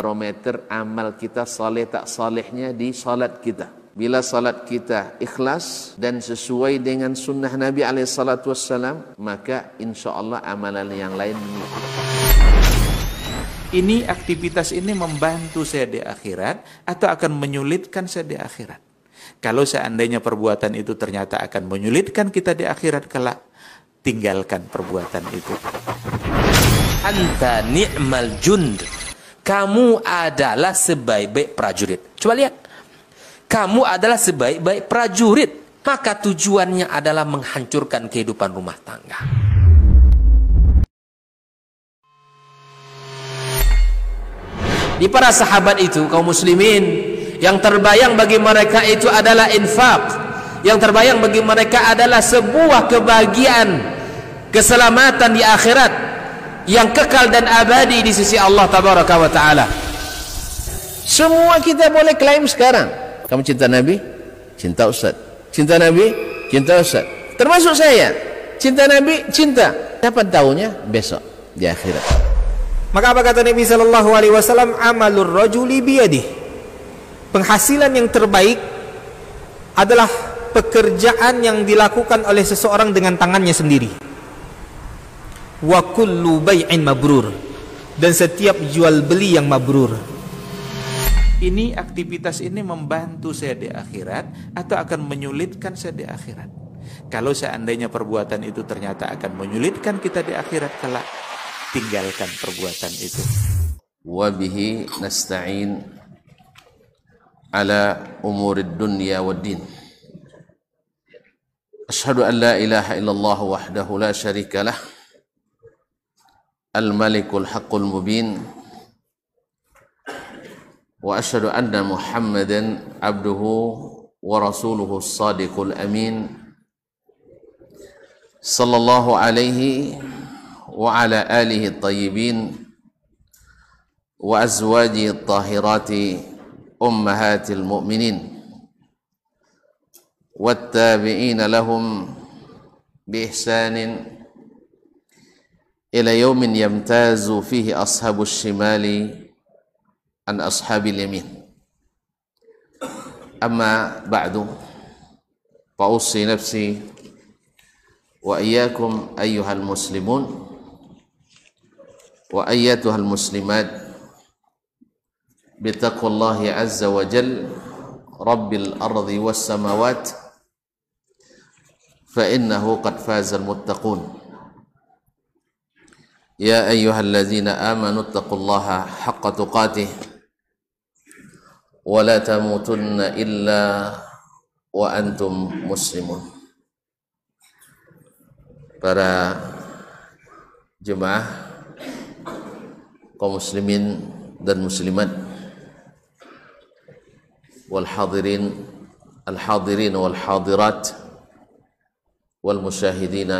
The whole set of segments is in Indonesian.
barometer amal kita saleh tak salehnya di salat kita. Bila salat kita ikhlas dan sesuai dengan sunnah Nabi SAW, maka insya Allah amalan yang lain Ini aktivitas ini membantu saya di akhirat atau akan menyulitkan saya di akhirat. Kalau seandainya perbuatan itu ternyata akan menyulitkan kita di akhirat kelak, tinggalkan perbuatan itu. Anta ni'mal jund. Kamu adalah sebaik-baik prajurit. Coba lihat. Kamu adalah sebaik-baik prajurit. Maka tujuannya adalah menghancurkan kehidupan rumah tangga. Di para sahabat itu, kaum muslimin, yang terbayang bagi mereka itu adalah infak. Yang terbayang bagi mereka adalah sebuah kebahagiaan, keselamatan di akhirat yang kekal dan abadi di sisi Allah tabaraka wa taala. Semua kita boleh klaim sekarang. Kamu cinta Nabi? Cinta Ustaz. Cinta Nabi? Cinta Ustaz. Termasuk saya. Cinta Nabi? Cinta. Dapat tahunya besok di akhirat. Maka apa kata Nabi sallallahu alaihi wasallam? Amalur rajuli biyadihi penghasilan yang terbaik adalah pekerjaan yang dilakukan oleh seseorang dengan tangannya sendiri wa kullu bai'in mabrur. Dan setiap jual beli yang mabrur. Ini aktivitas ini membantu saya di akhirat atau akan menyulitkan saya di akhirat? Kalau seandainya perbuatan itu ternyata akan menyulitkan kita di akhirat kelak tinggalkan perbuatan itu. Wabihi nasta'in ala umurid dunya wad din. Ashhadu أن لا إله إلا الله الملك الحق المبين. وأشهد أن محمدا عبده ورسوله الصادق الأمين. صلى الله عليه وعلى آله الطيبين وأزواجه الطاهرات أمهات المؤمنين. والتابعين لهم بإحسان إلى يوم يمتاز فيه أصحاب الشمال عن أصحاب اليمين. أما بعد فأوصي نفسي وإياكم أيها المسلمون وأيتها المسلمات بتقوى الله عز وجل رب الأرض والسماوات فإنه قد فاز المتقون. يا أيها الذين آمنوا اتقوا الله حق تقاته ولا تموتن إلا وأنتم مسلمون. Para jemaah kaum muslimin dan muslimat والحاضرين الحاضرين والحاضرات والمشاهدين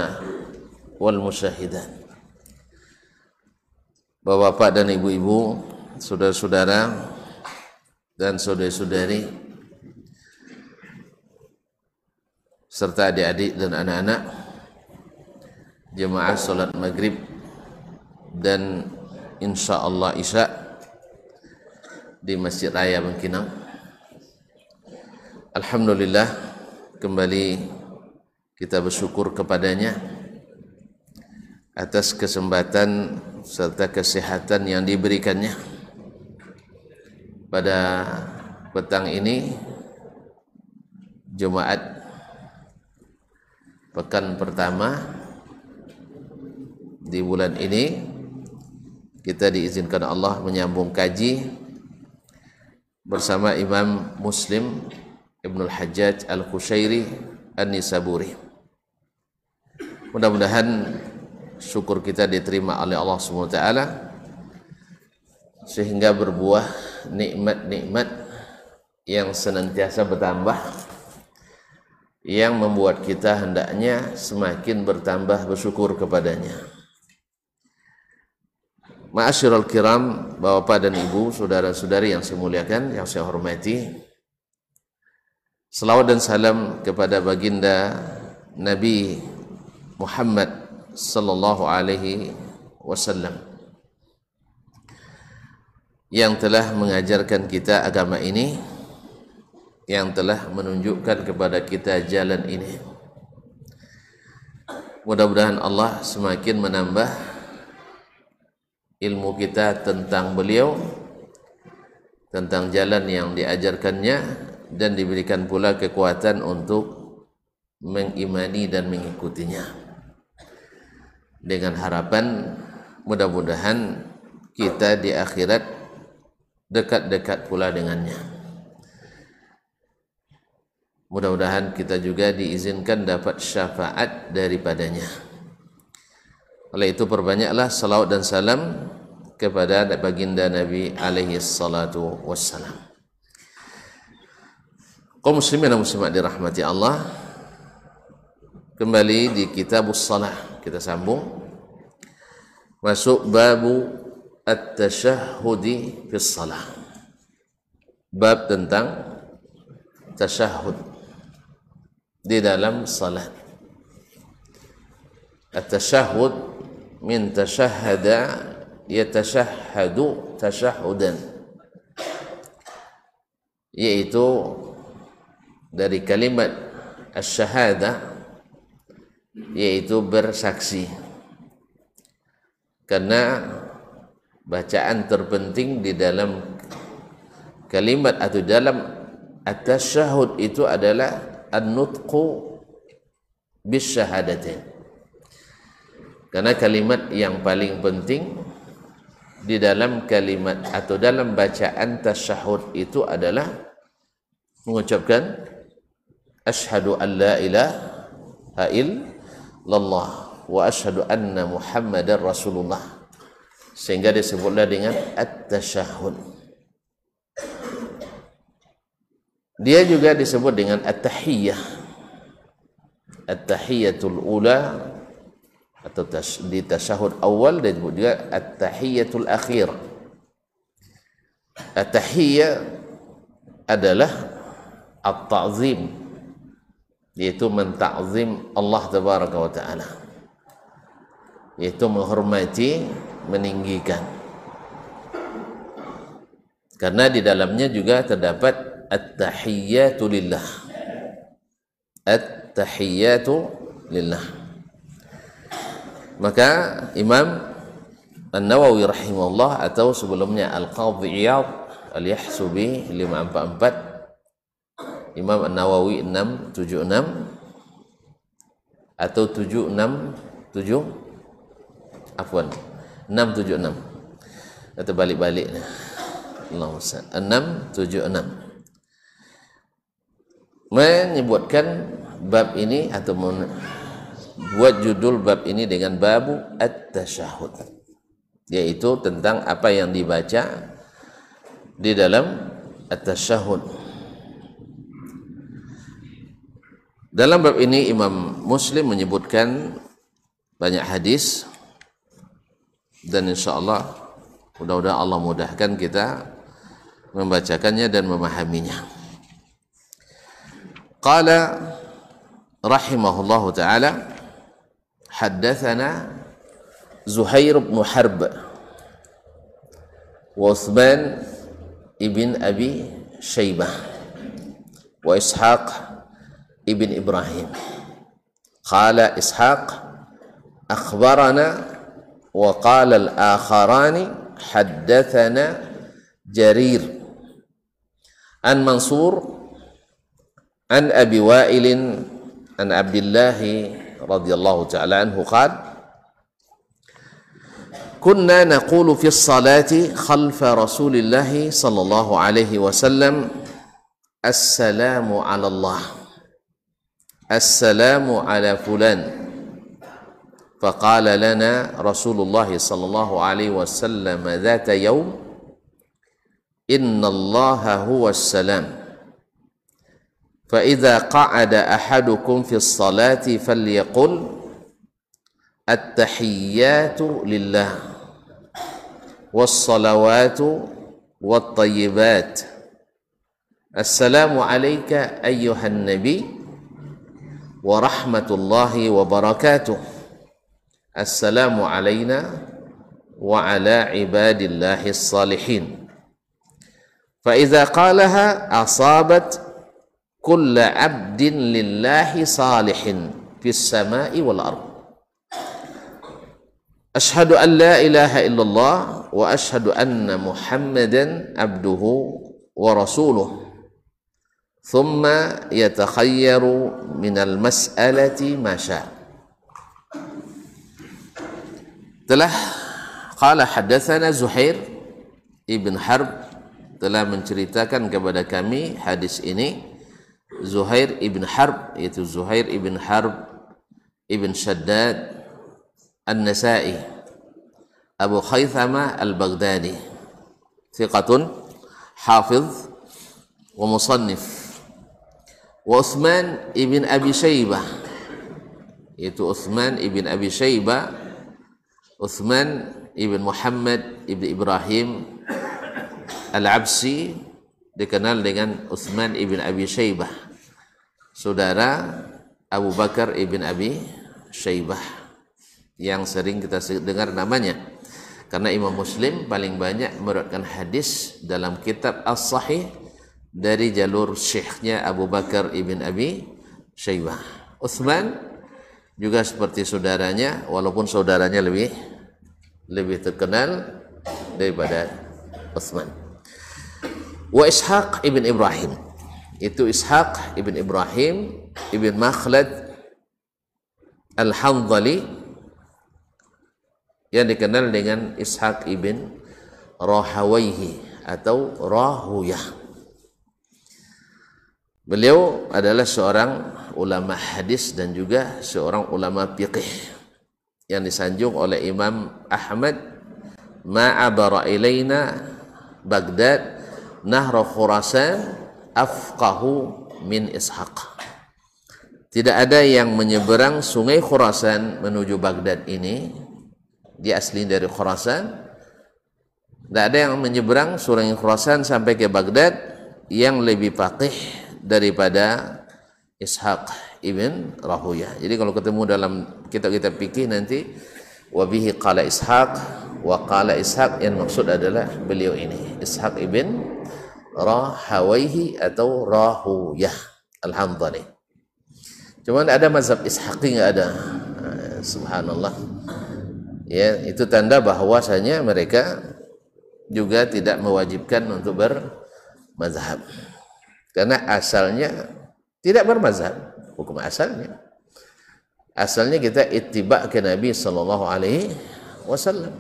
والمشاهدات Bapak-bapak dan ibu-ibu, saudara-saudara dan saudari-saudari serta adik-adik dan anak-anak jemaah salat maghrib dan insya Allah isya di Masjid Raya Bengkinang. Alhamdulillah kembali kita bersyukur kepadanya atas kesempatan serta kesehatan yang diberikannya pada petang ini Jumat pekan pertama di bulan ini kita diizinkan Allah menyambung kaji bersama Imam Muslim Ibnul Hajjaj Al-Qushairi An-Nisaburi. Mudah-mudahan syukur kita diterima oleh Allah SWT sehingga berbuah nikmat-nikmat yang senantiasa bertambah yang membuat kita hendaknya semakin bertambah bersyukur kepadanya. Ma'asyiral kiram, Bapak dan Ibu, saudara-saudari yang saya muliakan, yang saya hormati, Salawat dan salam kepada baginda Nabi Muhammad sallallahu alaihi wasallam. yang telah mengajarkan kita agama ini yang telah menunjukkan kepada kita jalan ini mudah-mudahan Allah semakin menambah ilmu kita tentang beliau tentang jalan yang diajarkannya dan diberikan pula kekuatan untuk mengimani dan mengikutinya dengan harapan mudah-mudahan kita di akhirat dekat-dekat pula dengannya. Mudah-mudahan kita juga diizinkan dapat syafaat daripadanya. Oleh itu perbanyaklah salawat dan salam kepada baginda Nabi alaihi salatu wassalam. Kaum muslimin dan muslimat dirahmati Allah. Kembali di kitab salah kita sambung. Masuk babu at-tashahhudi fi salah. Bab tentang tasyahud di dalam salat. At-tashahhud min tashahhada yatashahhadu tashahudan yaitu dari kalimat asyhadah yaitu bersaksi. Karena bacaan terpenting di dalam kalimat atau dalam at-tasyahud itu adalah an-nutqu bisyahadatin karena kalimat yang paling penting di dalam kalimat atau dalam bacaan tasyahud itu adalah mengucapkan asyhadu an la ilaha illallah wa asyhadu anna muhammadar rasulullah. Sehingga disebutlah dengan at-tasyahud dia juga disebut dengan at-tahiyyah at-tahiyyatul ula atau di tasyahud awal dan juga at-tahiyyatul akhir. At-tahiyyah adalah at-ta'zim yaitu mentakzim Allah tabaraka wa taala. Yaitu menghormati meninggikan. Karena di dalamnya juga terdapat at-tahiyyatu lillah. At-tahiyyatu lillah. Maka Imam An-Nawawi rahimahullah atau sebelumnya Al-Qadhi Iyad Al-Yahsubi 544 Imam An-Nawawi 676 atau 767 afwan 676 atau balik-balik Allah Ustaz 676 menyebutkan bab ini atau buat judul bab ini dengan babu at-tasyahud. Yaitu tentang apa yang dibaca di dalam at-tasyahud dalam bab ini Imam Muslim menyebutkan banyak hadis dan insya Allah mudah-mudahan Allah mudahkan kita membacakannya dan memahaminya. Qala rahimahullahu taala haddatsana Zuhair bin Harb wa Uthman ibn Abi Shaybah wa Ishaq ibn Ibrahim qala Ishaq akhbarana وقال الآخران حدثنا جرير. عن منصور عن أبي وائل عن عبد الله رضي الله تعالى عنه قال كنا نقول في الصلاة خلف رسول الله صلى الله عليه وسلم السلام على الله. السلام على فلان. فقال لنا رسول الله صلى الله عليه وسلم ذات يوم إن الله هو السلام. فإذا قعد أحدكم في الصلاة فليقل التحيات لله والصلوات والطيبات. السلام عليك أيها النبي. ورحمة الله وبركاته. Assalamu alayna wa ala ibadillahi salihin فإذا قالها أصابت كل عبد لله صالح في السماء والأرض. أشهد أن لا إله إلا الله وأشهد أن محمدا عبده ورسوله. ثم يتخير من المسألة ما شاء telah qala hadatsana Zuhair ibn Harb telah menceritakan kepada kami hadis ini Zuhair ibn Harb yaitu Zuhair ibn Harb ibn Shaddad An-Nasai Abu Khaythama Al-Baghdadi thiqatun hafiz wa musannif wa Uthman ibn Abi Shaybah. Yaitu Uthman ibn Abi Shaybah. Uthman ibn Muhammad ibn Ibrahim Al-Absi dikenal dengan Uthman ibn Abi Shaybah. Saudara Abu Bakar ibn Abi Shaybah yang sering kita dengar namanya. Karena Imam Muslim paling banyak meriwayatkan hadis dalam kitab As-Sahih dari jalur syekhnya Abu Bakar ibn Abi Syaibah. Utsman juga seperti saudaranya walaupun saudaranya lebih lebih terkenal daripada Utsman. Wa Ishaq ibn Ibrahim. Itu Ishaq ibn Ibrahim ibn Makhlad Al-Hanzali yang dikenal dengan Ishaq ibn Rahawaihi atau Rahuyah. Beliau adalah seorang ulama hadis dan juga seorang ulama fiqih yang disanjung oleh Imam Ahmad ma'abara ilaina Baghdad nahra Khurasan afqahu min Ishaq. Tidak ada yang menyeberang sungai Khurasan menuju Baghdad ini dia asli dari Khurasan tidak ada yang menyeberang surah Khurasan sampai ke Baghdad yang lebih faqih daripada Ishaq ibn Rahuya jadi kalau ketemu dalam kitab-kitab fikih nanti wabihi qala Ishaq wa qala Ishaq yang maksud adalah beliau ini Ishaq ibn Rahawaihi atau Rahuyah Alhamdulillah cuma ada mazhab Ishaqi nggak ada. Subhanallah. Ya itu tanda bahwasanya mereka juga tidak mewajibkan untuk bermazhab karena asalnya tidak bermazhab hukum asalnya. Asalnya kita ittiba ke Nabi sallallahu alaihi wasallam.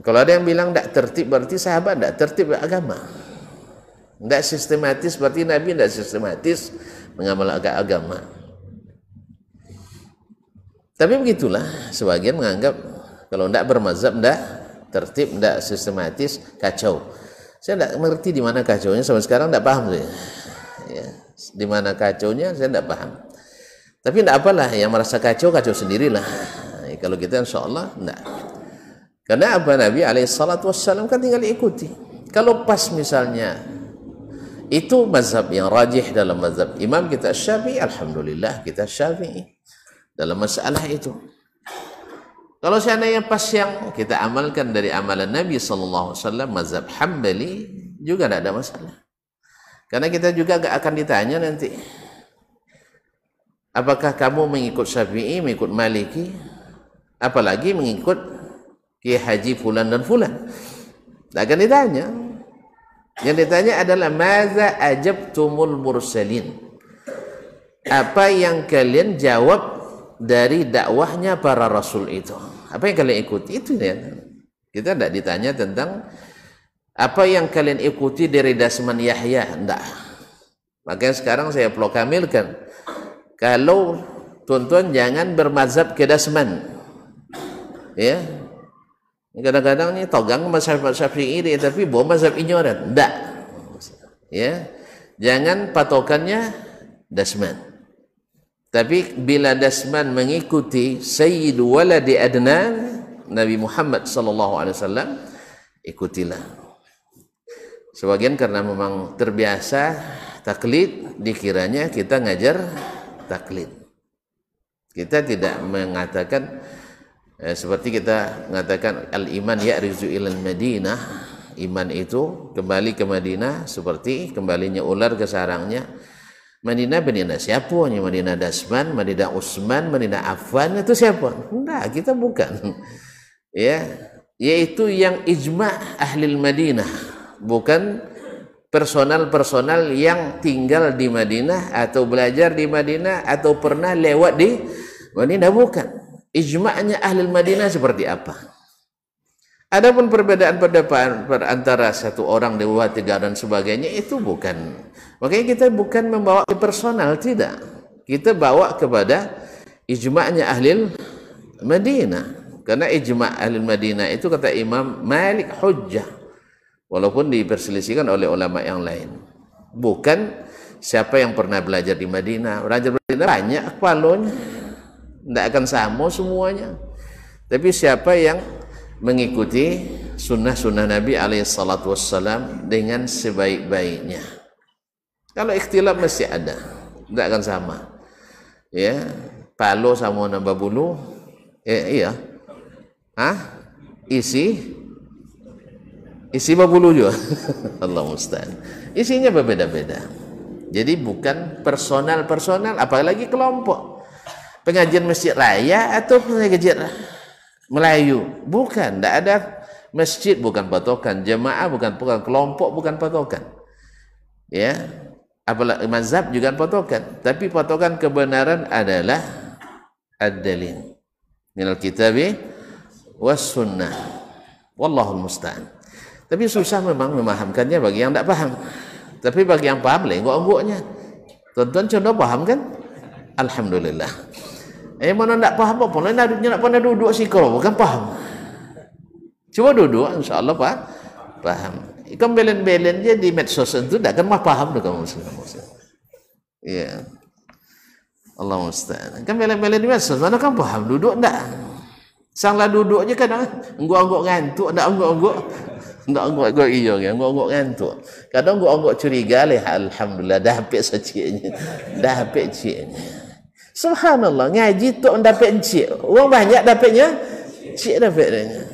Kalau ada yang bilang tidak tertib berarti sahabat tidak tertib agama. Tidak sistematis berarti Nabi tidak sistematis mengamal agama. Tapi begitulah, sebagian menganggap kalau tidak bermazhab, tidak tertib, tidak sistematis, kacau. Saya tidak mengerti di mana kacaunya, sampai sekarang tidak paham saya. Ya, di mana kacaunya, saya tidak paham. Tapi tidak apalah, yang merasa kacau, kacau sendirilah. Nah, kalau kita insya Allah, tidak. Karena apa Nabi SAW kan tinggal ikuti. Kalau pas misalnya itu mazhab yang rajih dalam mazhab imam kita syafi'i, Alhamdulillah kita syafi'i dalam masalah itu. Kalau seandainya pas yang kita amalkan dari amalan Nabi Sallallahu Alaihi Wasallam mazhab Hambali juga tidak ada masalah. Karena kita juga gak akan ditanya nanti apakah kamu mengikut Syafi'i, mengikut Maliki, apalagi mengikut Kiai Haji Fulan dan Fulan. Tidak akan ditanya. Yang ditanya adalah maza ajabtumul mursalin. Apa yang kalian jawab dari dakwahnya para rasul itu. Apa yang kalian ikuti itu ya. Kita tidak ditanya tentang apa yang kalian ikuti dari Dasman Yahya, enggak. Makanya sekarang saya proklamirkan kalau tuan-tuan jangan bermazhab ke Dasman. Ya. Kadang-kadang ini togang mazhab Syafi'i ini tapi bawa mazhab ignoran. Enggak. Ya. Jangan patokannya Dasman. Tapi bila Dasman mengikuti Sayyid Waladi Adnan Nabi Muhammad sallallahu alaihi wasallam ikutilah. Sebagian karena memang terbiasa taklid dikiranya kita ngajar taklid. Kita tidak mengatakan eh, seperti kita mengatakan al-iman ya'rizu ilal Madinah iman itu kembali ke Madinah seperti kembalinya ular ke sarangnya Madinah Madinah siapa? Madinah Dasman Madinah Usman Madinah Affan itu siapa? Enggak kita bukan. Ya yaitu yang ijma ahli Madinah. Bukan personal-personal yang tinggal di Madinah atau belajar di Madinah atau pernah lewat di Madinah. Bukan. Ijma'nya ahli Madinah seperti apa Adapun perbedaan pendapat antara satu orang dua tiga dan sebagainya itu bukan. Makanya kita bukan membawa ke personal tidak. Kita bawa kepada ijma'nya ahli Madinah. Karena ijma' ahli Madinah itu kata Imam Malik hujjah. Walaupun diperselisihkan oleh ulama yang lain. Bukan siapa yang pernah belajar di Madinah. Belajar di Madinah banyak kepalanya. Tidak akan sama semuanya. Tapi siapa yang mengikuti sunnah-sunnah Nabi Alaihissalam dengan sebaik-baiknya. Kalau ikhtilaf mesti ada, tidak akan sama. Ya, palo sama nambah bulu, eh, iya, ah, isi, isi babulu juga. Allah mustahil. Isinya berbeda-beda. Jadi bukan personal-personal, apalagi kelompok. Pengajian masjid raya atau pengajian Melayu. Bukan, tidak ada masjid bukan patokan, jemaah bukan patokan, kelompok bukan patokan. Ya. Apalagi mazhab juga patokan, tapi patokan kebenaran adalah ad-dalil. Minal kitabi was sunnah. Wallahul musta'an. Tapi susah memang memahamkannya bagi yang tidak paham. Tapi bagi yang paham, lenggok-enggoknya. Tuan-tuan contoh paham kan? Alhamdulillah. Eh mana nak faham apa? Nak nak nak pernah duduk sih kau, bukan faham. Cuba duduk, insya-Allah pak paham. Ikan belen-belen je di medsos itu tak kan mah paham dah kamu muslim. Iya. Allah musta'an. Kan belen-belen di medsos mana kan paham duduk tak? Sanglah duduk je kan enggak-enggak ngantuk, tak enggak-enggak. Tak enggak-enggak iya kan, enggak-enggak ngantuk. Kadang enggak-enggak curiga leh alhamdulillah dah habis seciknya. Dah habis ciknya. Subhanallah, ngaji tu dapat encik. Orang banyak dapatnya, encik dapatnya.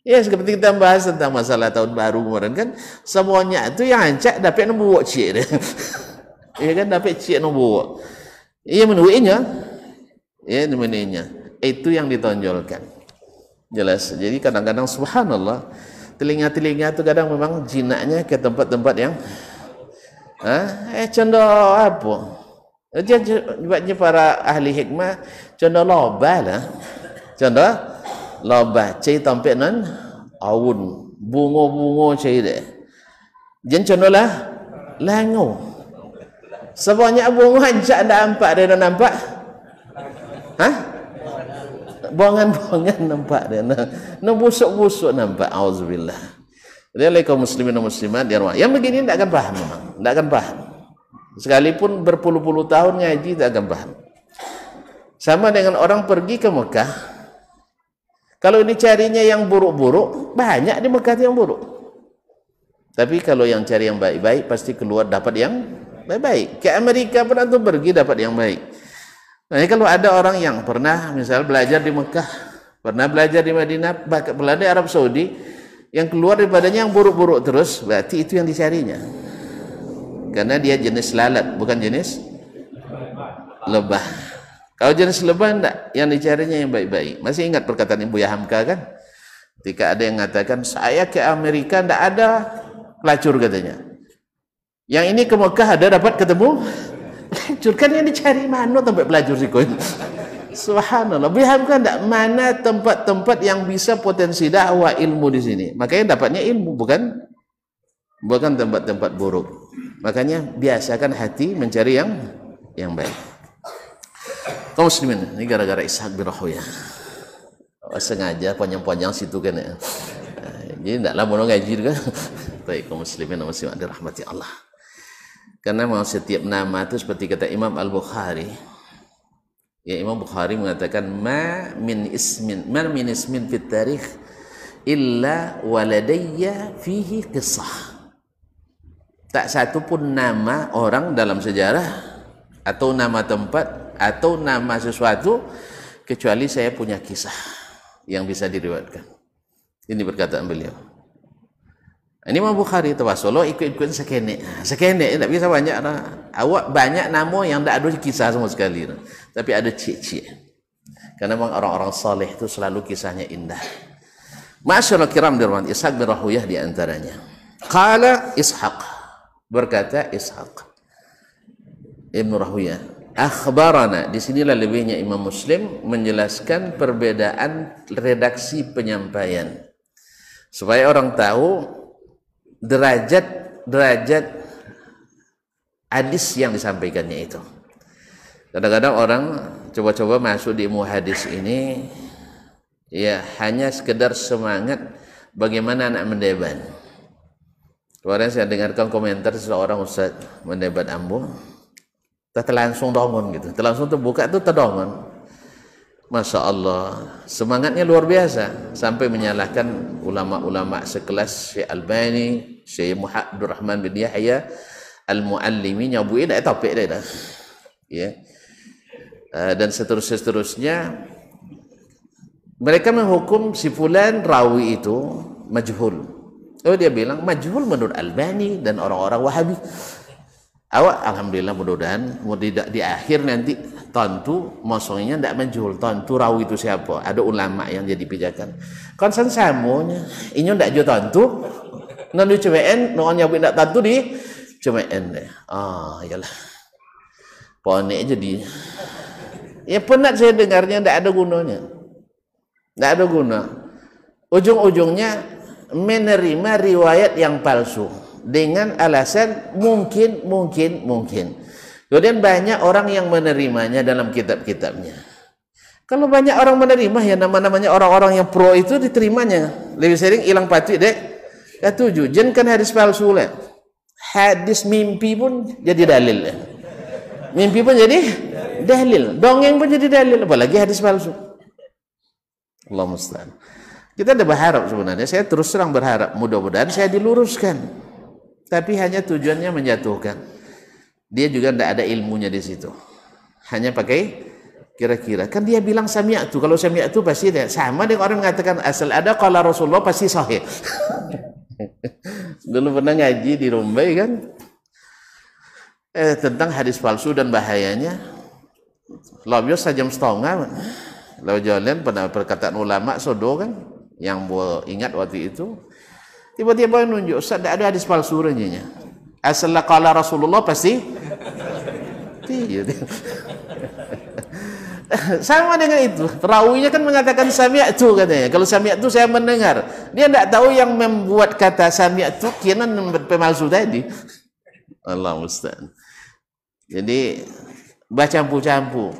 Ya, seperti kita bahas tentang masalah tahun baru kemarin kan, semuanya itu yang ancak dapat nombor cik dia. ya kan, dapat cik nombor. Ia menuinya. Ya, menuinya. Itu yang ditonjolkan. Jelas. Jadi kadang-kadang subhanallah, telinga-telinga itu kadang memang jinaknya ke tempat-tempat yang ha? eh contoh apa? Dia sebabnya para ahli hikmah contoh loba lah. Contoh loba cai tampik nan awun bungo-bungo cai dia. Jen contoh lah lango. Sebanyak bungo hancak dah nampak dia dah nampak. Ha? Buangan-buangan nampak dia. Nak busuk-busuk nampak. Auzubillah. Dia kaum muslimin dan muslimat di rumah. Yang begini tidak akan paham memang. Tidak akan paham. Sekalipun berpuluh-puluh tahun ngaji tak akan paham. Sama dengan orang pergi ke Mekah. Kalau ini carinya yang buruk-buruk, banyak di Mekah yang buruk. Tapi kalau yang cari yang baik-baik, pasti keluar dapat yang baik-baik. Ke Amerika pun itu pergi dapat yang baik. Nah, kalau ada orang yang pernah misal belajar di Mekah, pernah belajar di Madinah, bahkan belajar di Arab Saudi, yang keluar daripadanya yang buruk-buruk terus, berarti itu yang dicarinya karena dia jenis lalat bukan jenis lebah. Kalau jenis lebah enggak. Yang dicarinya yang baik-baik. Masih ingat perkataan Ibu Yahamka kan? Ketika ada yang mengatakan saya ke Amerika enggak ada pelacur katanya. Yang ini ke Mekah ada dapat ketemu pelacur. Kan yang dicari mana tempat pelacur sih Subhanallah. Bihamka enggak. Mana tempat-tempat yang bisa potensi dakwah ilmu di sini? Makanya dapatnya ilmu bukan bukan tempat-tempat buruk makanya biasakan hati mencari yang yang baik. Kaum muslimin ini gara-gara Ishak bin Rahuya. Oh, sengaja panjang-panjang situ kan ya. Jadi tidak lama ngaji kan. Baik kaum muslimin dan muslimat dirahmati Allah. Karena mau setiap nama itu seperti kata Imam Al-Bukhari. Ya Imam Bukhari mengatakan ma min ismin ma min ismin fit tarikh illa waladayya fihi qissah tak satu pun nama orang dalam sejarah atau nama tempat atau nama sesuatu kecuali saya punya kisah yang bisa diriwayatkan. Ini perkataan beliau. Ini Imam Bukhari Solo ikut-ikut sekenek. Sekenek tak bisa banyak lah. Awak banyak nama yang tak ada kisah semua sekali. Tapi ada cik-cik. Karena memang orang-orang saleh itu selalu kisahnya indah. Masyaallah kiram dirwan Ishaq bin Rahuyah di antaranya. Qala Ishaq berkata Ishaq Ibn Rahuyah akhbarana di sinilah lebihnya Imam Muslim menjelaskan perbedaan redaksi penyampaian. Supaya orang tahu derajat derajat hadis yang disampaikannya itu. Kadang-kadang orang coba-coba masuk di ilmu hadis ini ya hanya sekedar semangat bagaimana anak mendebat kemarin saya dengarkan komentar seseorang Ustaz mendebat ambo tak langsung dongon gitu. Langsung terbuka itu terdongon Masya Allah semangatnya luar biasa. Sampai menyalahkan ulama-ulama sekelas Syekh Albani Syekh Muhammad Rahman bin Yahya Al-Muallimi nyabuin dah topik dah. Ya. Uh, dan seterusnya seterusnya mereka menghukum si fulan rawi itu majhul oh dia bilang majhul menurut Albani dan orang-orang Wahabi. Awak alhamdulillah mudah-mudahan tidak di akhir nanti tentu maksudnya tidak menjual tentu rawi itu siapa? Ada ulama yang jadi pijakan. Konsen samunya. Ini tidak jual tentu nanti CBN non yang tidak tentu di deh ah iyalah. Pone jadi ya pernah saya dengarnya tidak ada gunanya. Tidak ada guna. Ujung-ujungnya menerima riwayat yang palsu dengan alasan mungkin mungkin mungkin Kemudian banyak orang yang menerimanya dalam kitab-kitabnya. Kalau banyak orang menerima ya nama-namanya orang-orang yang pro itu diterimanya. Lebih sering hilang pati dek. Ketujuh, jen kan hadis palsu lah. Hadis mimpi pun jadi dalil. Mimpi pun jadi dalil. Dongeng pun jadi dalil. Apalagi hadis palsu. Allah mustahil. Kita ada berharap sebenarnya. Saya terus terang berharap. Mudah-mudahan saya diluruskan. Tapi hanya tujuannya menjatuhkan. Dia juga tidak ada ilmunya di situ. Hanya pakai kira-kira. Kan dia bilang sami'atu kalau sami'atu pasti dia sama dengan orang mengatakan asal ada kalau Rasulullah pasti sahih. Dulu pernah ngaji di Rumbai kan? Eh, tentang hadis palsu dan bahayanya. Lalu sajam setengah. Lalu jalan pada perkataan ulama sodo kan yang ingat waktu itu tiba-tiba nunjuk Ustaz ada hadis palsu renyanya asal kala Rasulullah pasti. Iya sama dengan itu. Perawinya kan mengatakan sami'atu katanya. Kalau sami'atu saya mendengar. Dia tidak tahu yang membuat kata sami'atu kira pemalsu tadi. Allah musta'an jadi baca campu-campu.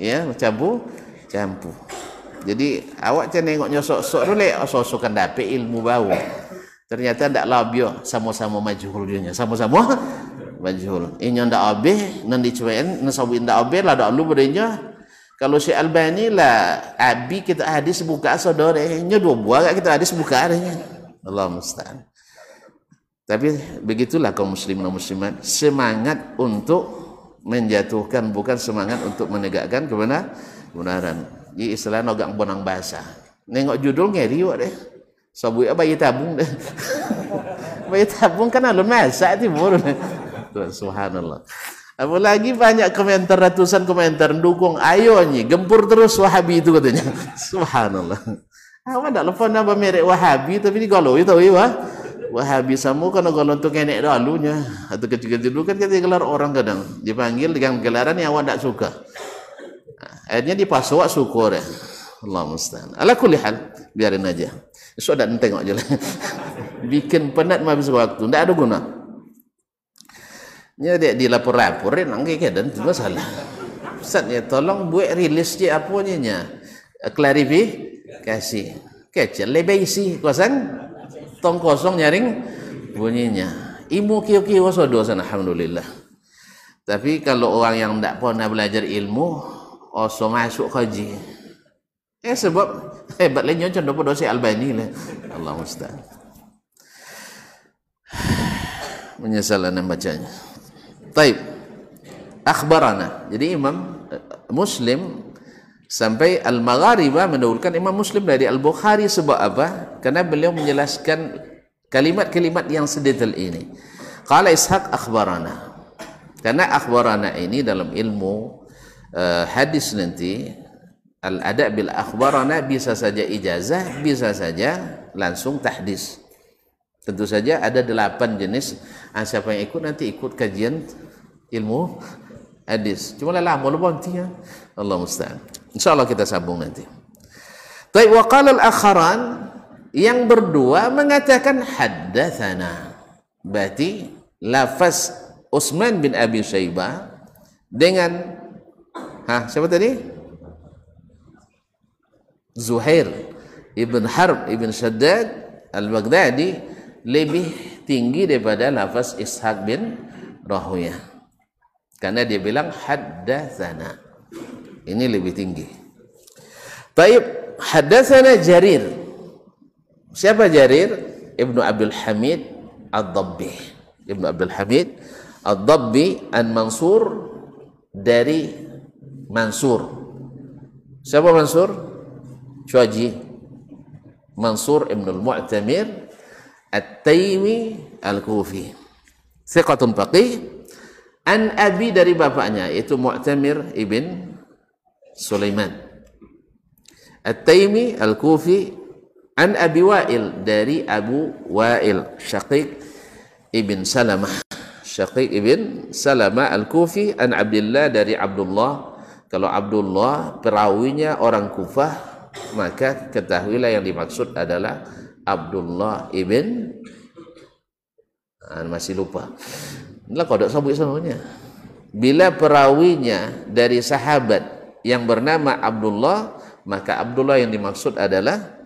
Ya campu-campu jadi awak jangan nengok nyosok-sok dulu sosok dapat ilmu bau. Ternyata tidak labio sama-sama majhul dia sama-sama majhul. Ini ndak abe nan dicuain nan sawi ndak abe lah dak lu berenya kalau si Albani lah abi kita hadis buka saudara. Nya dua buah kita hadis buka adanya Allah musta'an. Tapi begitulah kaum muslimin muslimat semangat untuk menjatuhkan bukan semangat untuk menegakkan kebenaran di istilah nogak bonang bahasa nengok judul ngeri deh Sabu apa bayi tabung deh. bayi tabung kan alun masak timur. Subhanallah. Apalagi banyak komentar ratusan komentar dukung ayo ni gempur terus Wahabi itu katanya. Subhanallah. Awak tak lepas nama merek Wahabi tapi ni kalau itu ya Wahabi sama kan kalau untuk nenek dahulunya atau kecil-kecil dulu kan kita gelar orang kadang dipanggil dengan gelaran yang awak tak suka. Akhirnya dipasok syukur ya. Allah mustahil. Ala kulli hal biarin aja. Esok dah tengok je lah. Bikin penat habis waktu. Tak ada guna. Nya dia dilapor-laporin nangke ke dan tu masalah. Ustaz ya tolong buat rilis je apa ni nya. Klarifikasi. Kecil lebih isi kosong. Tong kosong nyaring bunyinya. Ilmu kio-kio wasodo sana alhamdulillah. Tapi kalau orang yang tak pernah belajar ilmu, oso masuk kaji. Eh sebab hebat lainnya contoh pada si Albani lah. Allah musta'an. Menyesal anda bacanya. Taib. Akhbarana. Jadi Imam eh, Muslim sampai Al-Maghariba mendahulukan Imam Muslim dari Al-Bukhari sebab apa? Karena beliau menjelaskan kalimat-kalimat yang sedetail ini qala ishaq akhbarana karena akhbarana ini dalam ilmu uh, hadis nanti al ada bil akhbarana bisa saja ijazah bisa saja langsung tahdis. Tentu saja ada delapan jenis. Ah, siapa yang ikut nanti ikut kajian ilmu hadis. Cuma lama lupa nanti ya. Allah musta'an. Insyaallah kita sambung nanti. Tapi waqala al-akharan yang berdua mengatakan haddatsana. Berarti lafaz Utsman bin Abi Syaibah dengan ha siapa tadi? Zuhair ibn Harb ibn Shaddad al-Baghdadi lebih tinggi daripada lafaz Ishaq bin Rahuyah. Karena dia bilang haddatsana. Ini lebih tinggi. Taib haddatsana Jarir Siapa Jarir? Ibnu Abdul Hamid Ad-Dabbi. Ibnu Abdul Hamid Ad-Dabbi An Mansur dari Mansur. Siapa Mansur? Cuaji. Mansur Ibnu Al-Mu'tamir At-Taimi Al-Kufi. Thiqatun faqih an abi dari bapaknya itu Mu'tamir ibn Sulaiman. At-Taimi Al-Kufi An Abi Wa'il dari Abu Wa'il Syaqiq ibn Salamah Syaqiq ibn Salamah Al-Kufi An Abdullah dari Abdullah kalau Abdullah perawinya orang Kufah maka ketahuilah yang dimaksud adalah Abdullah ibn ah, masih lupa Inilah kodok sabuk semuanya bila perawinya dari sahabat yang bernama Abdullah maka Abdullah yang dimaksud adalah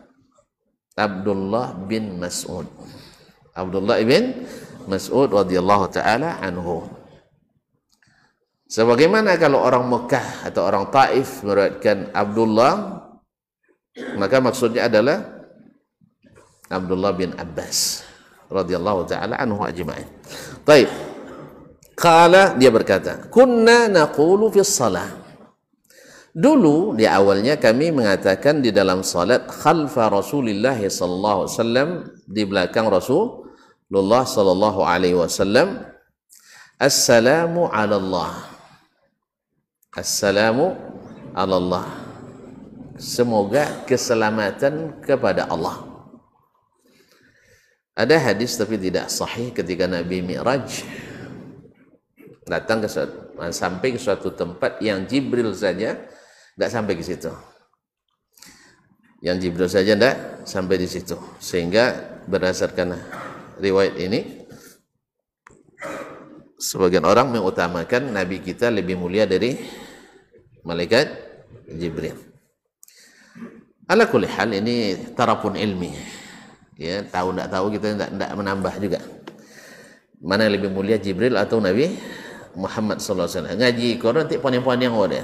Abdullah bin Mas'ud. Abdullah bin Mas'ud radhiyallahu taala anhu. Sebagaimana kalau orang Mekah atau orang Taif meriwayatkan Abdullah maka maksudnya adalah Abdullah bin Abbas radhiyallahu taala anhu ajma'in. Baik. Dia berkata, "Kunna naqulu fi shalah." Dulu di awalnya kami mengatakan di dalam salat khalfa Rasulullah sallallahu alaihi wasallam di belakang Rasulullah sallallahu alaihi wasallam Assalamu ala Allah Assalamu ala Allah Semoga keselamatan kepada Allah Ada hadis tapi tidak sahih ketika Nabi Mi'raj datang ke sampai ke suatu tempat yang Jibril saja tidak sampai ke situ. Yang Jibril saja tidak sampai di situ. Sehingga berdasarkan riwayat ini, sebagian orang mengutamakan Nabi kita lebih mulia dari malaikat Jibril. Ala kulli hal ini tarapun ilmi. Ya, tahu tidak tahu kita tidak tidak menambah juga. Mana yang lebih mulia Jibril atau Nabi Muhammad sallallahu alaihi wasallam. Ngaji Quran nanti poin-poin yang ada.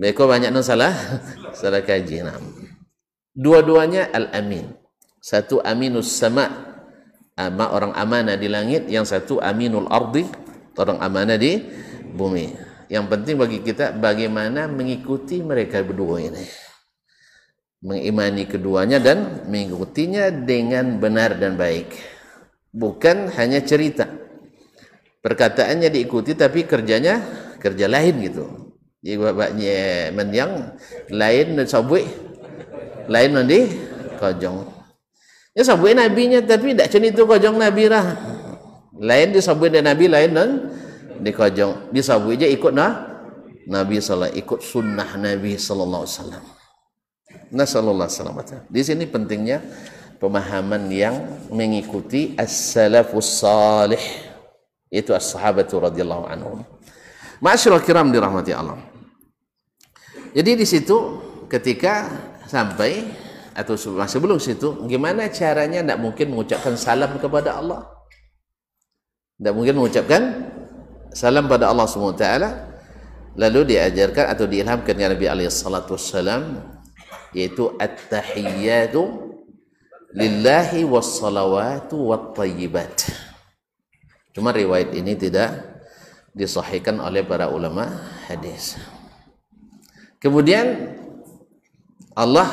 Mereka banyak non salah salah kaji. Nah. Dua-duanya al-amin. Satu aminus sama ama orang amanah di langit, yang satu aminul ardi orang amanah di bumi. Yang penting bagi kita bagaimana mengikuti mereka berdua ini. Mengimani keduanya dan mengikutinya dengan benar dan baik. Bukan hanya cerita. Perkataannya diikuti tapi kerjanya kerja lain gitu jadi bapaknya menyang lain sabui lain nanti kojong ya sabui nabinya tapi tidak macam itu kojong nabi lah lain di sabui dan nabi lain dan di kojong di sabui je ikut nah. Nabi sallallahu ikut sunnah nabi sallallahu alaihi wasallam. Nah sallallahu alaihi di sini pentingnya pemahaman yang mengikuti as-salafus salih. Itu as-sahabatu radhiyallahu anhum. Masyaallah kiram dirahmati Allah. Jadi di situ ketika sampai atau sebelum situ, gimana caranya? Tidak mungkin mengucapkan salam kepada Allah? Tidak mungkin mengucapkan salam pada Allah SWT lalu diajarkan atau diilhamkan oleh Nabi alaihi salatu wassalam yaitu at-tahiyyatu lillahi was-salawatu wat-tayyibat. Cuma riwayat ini tidak disahihkan oleh para ulama hadis. Kemudian Allah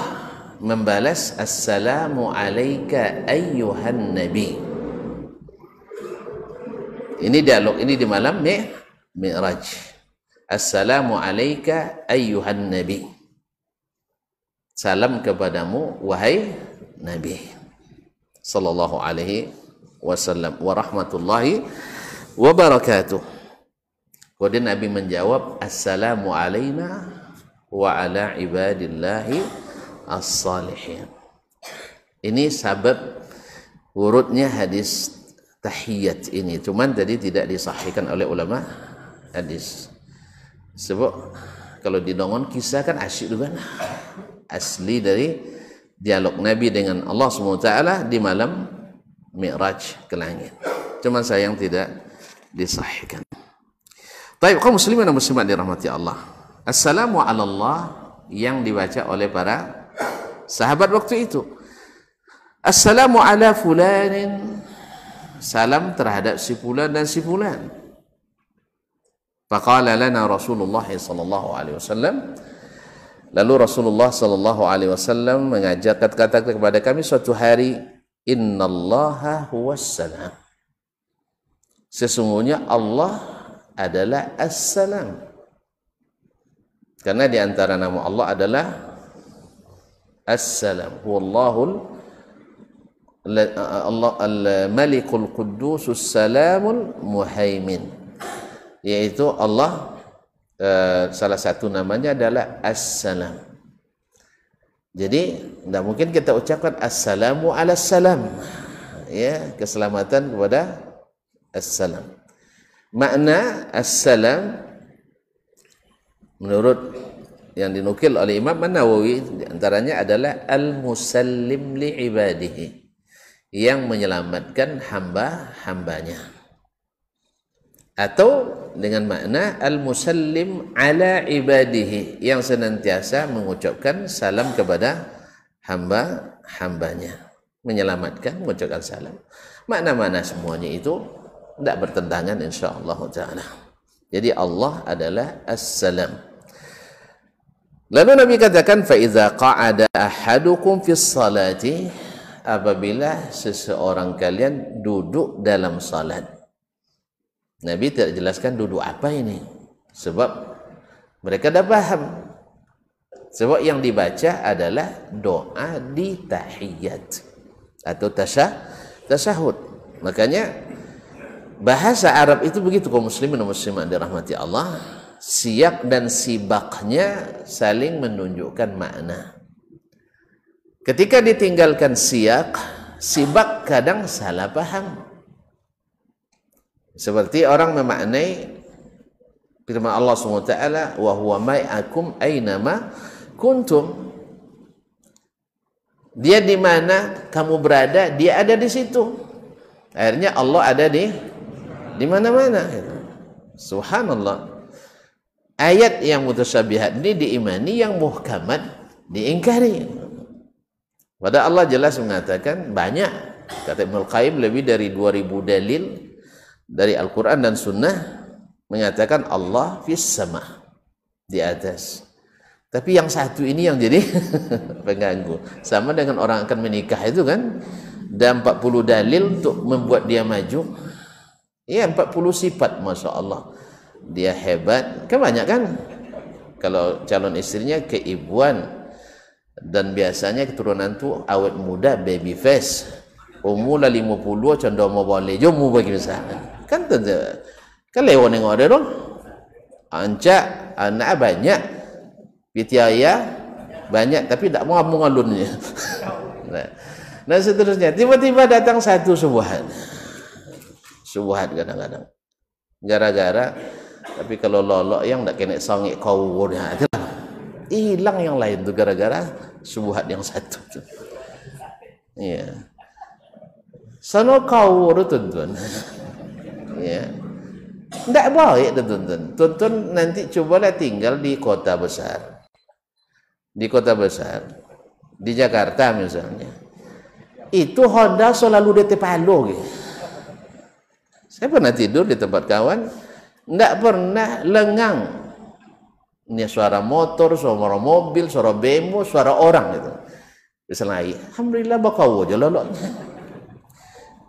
membalas assalamu alayka ayyuhan nabi ini dialog ini di malam mi mi'raj. Assalamu alayka ayyuhan nabi. Salam kepadamu wahai nabi. Sallallahu alaihi wasallam. Wa rahmatullahi wa barakatuh kemudian nabi menjawab assalamu alayna wa ala ibadillahi as-salihin. Ini sabab urutnya hadis tahiyat ini. Cuman tadi tidak disahihkan oleh ulama hadis. Sebab kalau didongon kisah kan asyik juga asli dari dialog Nabi dengan Allah SWT di malam Mi'raj ke langit. Cuman sayang tidak disahihkan. Baik, kaum muslimin dan muslimat dirahmati Allah. Assalamu ala Allah yang dibaca oleh para sahabat waktu itu. Assalamu ala fulanin salam terhadap si fulan dan si fulan. Faqala lana Rasulullah sallallahu alaihi wasallam Lalu Rasulullah sallallahu alaihi wasallam mengajak kata-kata kepada kami suatu hari innallaha huwas salam. Sesungguhnya Allah adalah as-salam. Karena di antara nama Allah adalah as-salam. Huwallahul Allah al-Malikul Quddusus Salamul Muhaimin. Yaitu Allah uh, salah satu namanya adalah As-Salam. Jadi tidak mungkin kita ucapkan Assalamu ala salam. Ya keselamatan kepada As-Salam. Makna As-Salam menurut yang dinukil oleh Imam Nawawi antaranya adalah al-musallim li ibadihi yang menyelamatkan hamba-hambanya. Atau dengan makna al-musallim ala ibadihi yang senantiasa mengucapkan salam kepada hamba-hambanya. Menyelamatkan mengucapkan salam. Makna-makna semuanya itu tidak bertentangan insyaallah taala. Jadi Allah adalah as-salam. Lalu Nabi katakan iza qa'ada ahadukum fi salati apabila seseorang kalian duduk dalam salat. Nabi tidak jelaskan duduk apa ini. Sebab mereka dah paham. Sebab yang dibaca adalah doa di tahiyat atau tasyah, tasyahud. Makanya bahasa Arab itu begitu kaum muslimin dan muslimat dirahmati Allah. Siap dan sibaknya saling menunjukkan makna. Ketika ditinggalkan siak, sibak kadang salah paham. Seperti orang memaknai firman Allah SWT, wa huwa mai'akum aynama kuntum. Dia di mana kamu berada, dia ada di situ. Akhirnya Allah ada di di mana-mana. Subhanallah. Ayat yang mutasyabihat ini diimani, yang muhkamat diingkari. Pada Allah jelas mengatakan banyak kata Ibnu Qayyim lebih dari 2000 dalil dari Al-Qur'an dan Sunnah mengatakan Allah fis sama di atas. Tapi yang satu ini yang jadi pengganggu. Sama dengan orang akan menikah itu kan dan 40 dalil untuk membuat dia maju. Ya 40 sifat Masya Allah. Dia hebat. Kan banyak kan? Kalau calon istrinya keibuan, dan biasanya keturunan tu awet muda baby face. Umur lah 50 condong mau boleh jom mu bagi misalnya kan tentu kan lewat nengok ada dong ancak anak banyak pitiaya banyak tapi tak mau mengalunnya nah, dan seterusnya tiba-tiba datang satu subuhan subuhan kadang-kadang. Gara-gara tapi kalau lolok yang tak kena sangit kau nah, hilang yang lain tu gara-gara subuhat yang satu tu. Ya. Sana kau tu tuan-tuan. Ya. Tak baik tuan-tuan. Tuan-tuan nanti cubalah tinggal di kota besar. Di kota besar. Di Jakarta misalnya. Itu Honda selalu di Tepalo. Saya pernah tidur di tempat kawan. Tak pernah lengang ini suara motor, suara mobil, suara bemo, suara orang itu. Misalnya air. Alhamdulillah bakau aja lolok.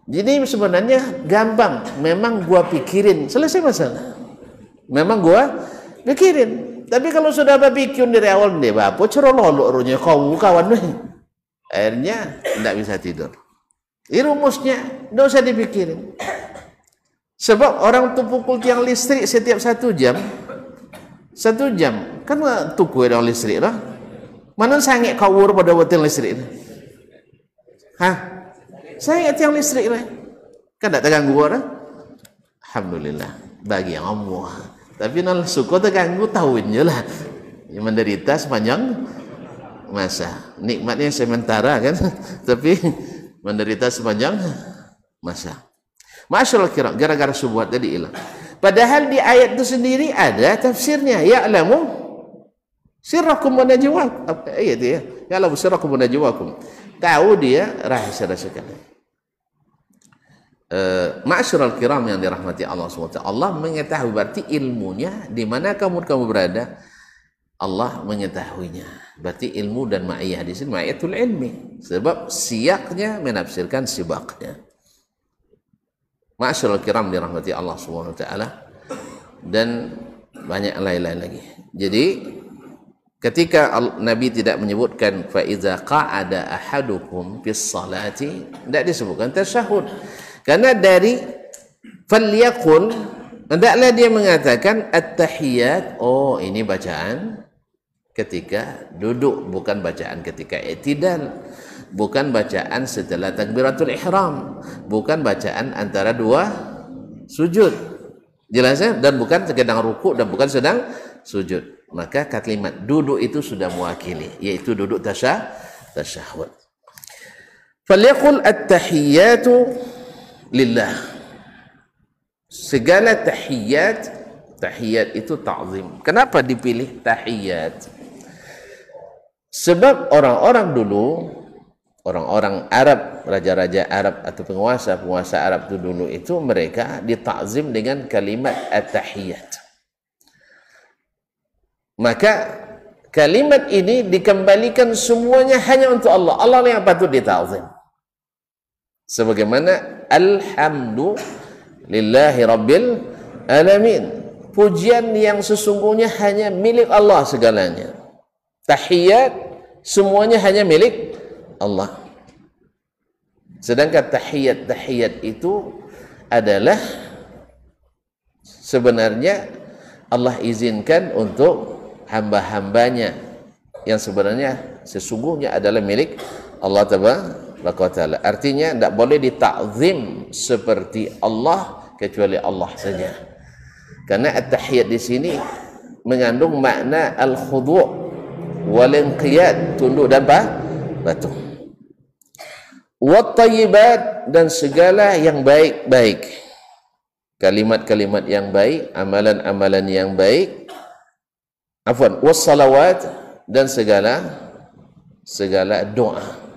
Jadi sebenarnya gampang. Memang gua pikirin. Selesai masalah. Memang gua pikirin. Tapi kalau sudah berpikir dari awal nih, bapak cerololok runya kau kawan nih. Akhirnya tidak bisa tidur. Ini rumusnya, tidak usah dipikirin. Sebab orang tu pukul tiang listrik setiap satu jam, satu jam, kan tuku ada listrik lah. Mana sangat kawur pada tiang listrik? Hah? Saya tiang listrik lah. Kan tak terganggu orang? Alhamdulillah. Bagi yang Allah. Tapi nal suku terganggu tahuin je lah. Yang menderita sepanjang masa. Nikmatnya sementara kan. Tapi menderita sepanjang masa. Masyaallah kira gara-gara subuhat tadi hilang. Padahal di ayat itu sendiri ada tafsirnya. Ya'lamu sirrakum wa najwakum. Apa ayat itu ya? Ya'lamu sirrakum wa najwakum. Tahu dia rahasia-rahasia kalian. Uh, Ma'asyiral kiram yang dirahmati Allah SWT Allah mengetahui berarti ilmunya di mana kamu kamu berada Allah mengetahuinya berarti ilmu dan ma'iyah di sini ma'iyatul ilmi sebab siaknya menafsirkan sibaknya Ma'asyiral kiram dirahmati Allah SWT dan banyak lain-lain lagi. Jadi ketika Nabi tidak menyebutkan fa iza qa'ada ahadukum fis salati tidak disebutkan tasyahud. Karena dari falyakul hendaklah dia mengatakan at-tahiyat oh ini bacaan ketika duduk bukan bacaan ketika i'tidal bukan bacaan setelah takbiratul ihram. Bukan bacaan antara dua sujud. Jelas ya? Dan bukan sedang ruku dan bukan sedang sujud. Maka kalimat duduk itu sudah mewakili yaitu duduk tasyah tasyahud. Falyaqul at-tahiyatu lillah. Segala tahiyat tahiyat itu ta'zim. Kenapa dipilih tahiyat sebab orang-orang dulu orang-orang Arab raja-raja Arab atau penguasa-penguasa Arab itu dulu itu mereka ditakzim dengan kalimat at-tahiyat. Maka kalimat ini dikembalikan semuanya hanya untuk Allah. Allah yang patut ditakzim sebagaimana alhamdulillahi rabbil alamin. Pujian yang sesungguhnya hanya milik Allah segalanya. Tahiyat semuanya hanya milik Allah sedangkan tahiyat-tahiyat itu adalah sebenarnya Allah izinkan untuk hamba-hambanya yang sebenarnya sesungguhnya adalah milik Allah Taala Taala. Artinya tidak boleh ditakzim seperti Allah kecuali Allah saja. Karena at-tahiyat di sini mengandung makna al-khudu' wal inqiyad, tunduk dan patuh. Wat tayyibat dan segala yang baik-baik. Kalimat-kalimat yang baik, amalan-amalan yang baik. Afwan, was salawat dan segala segala doa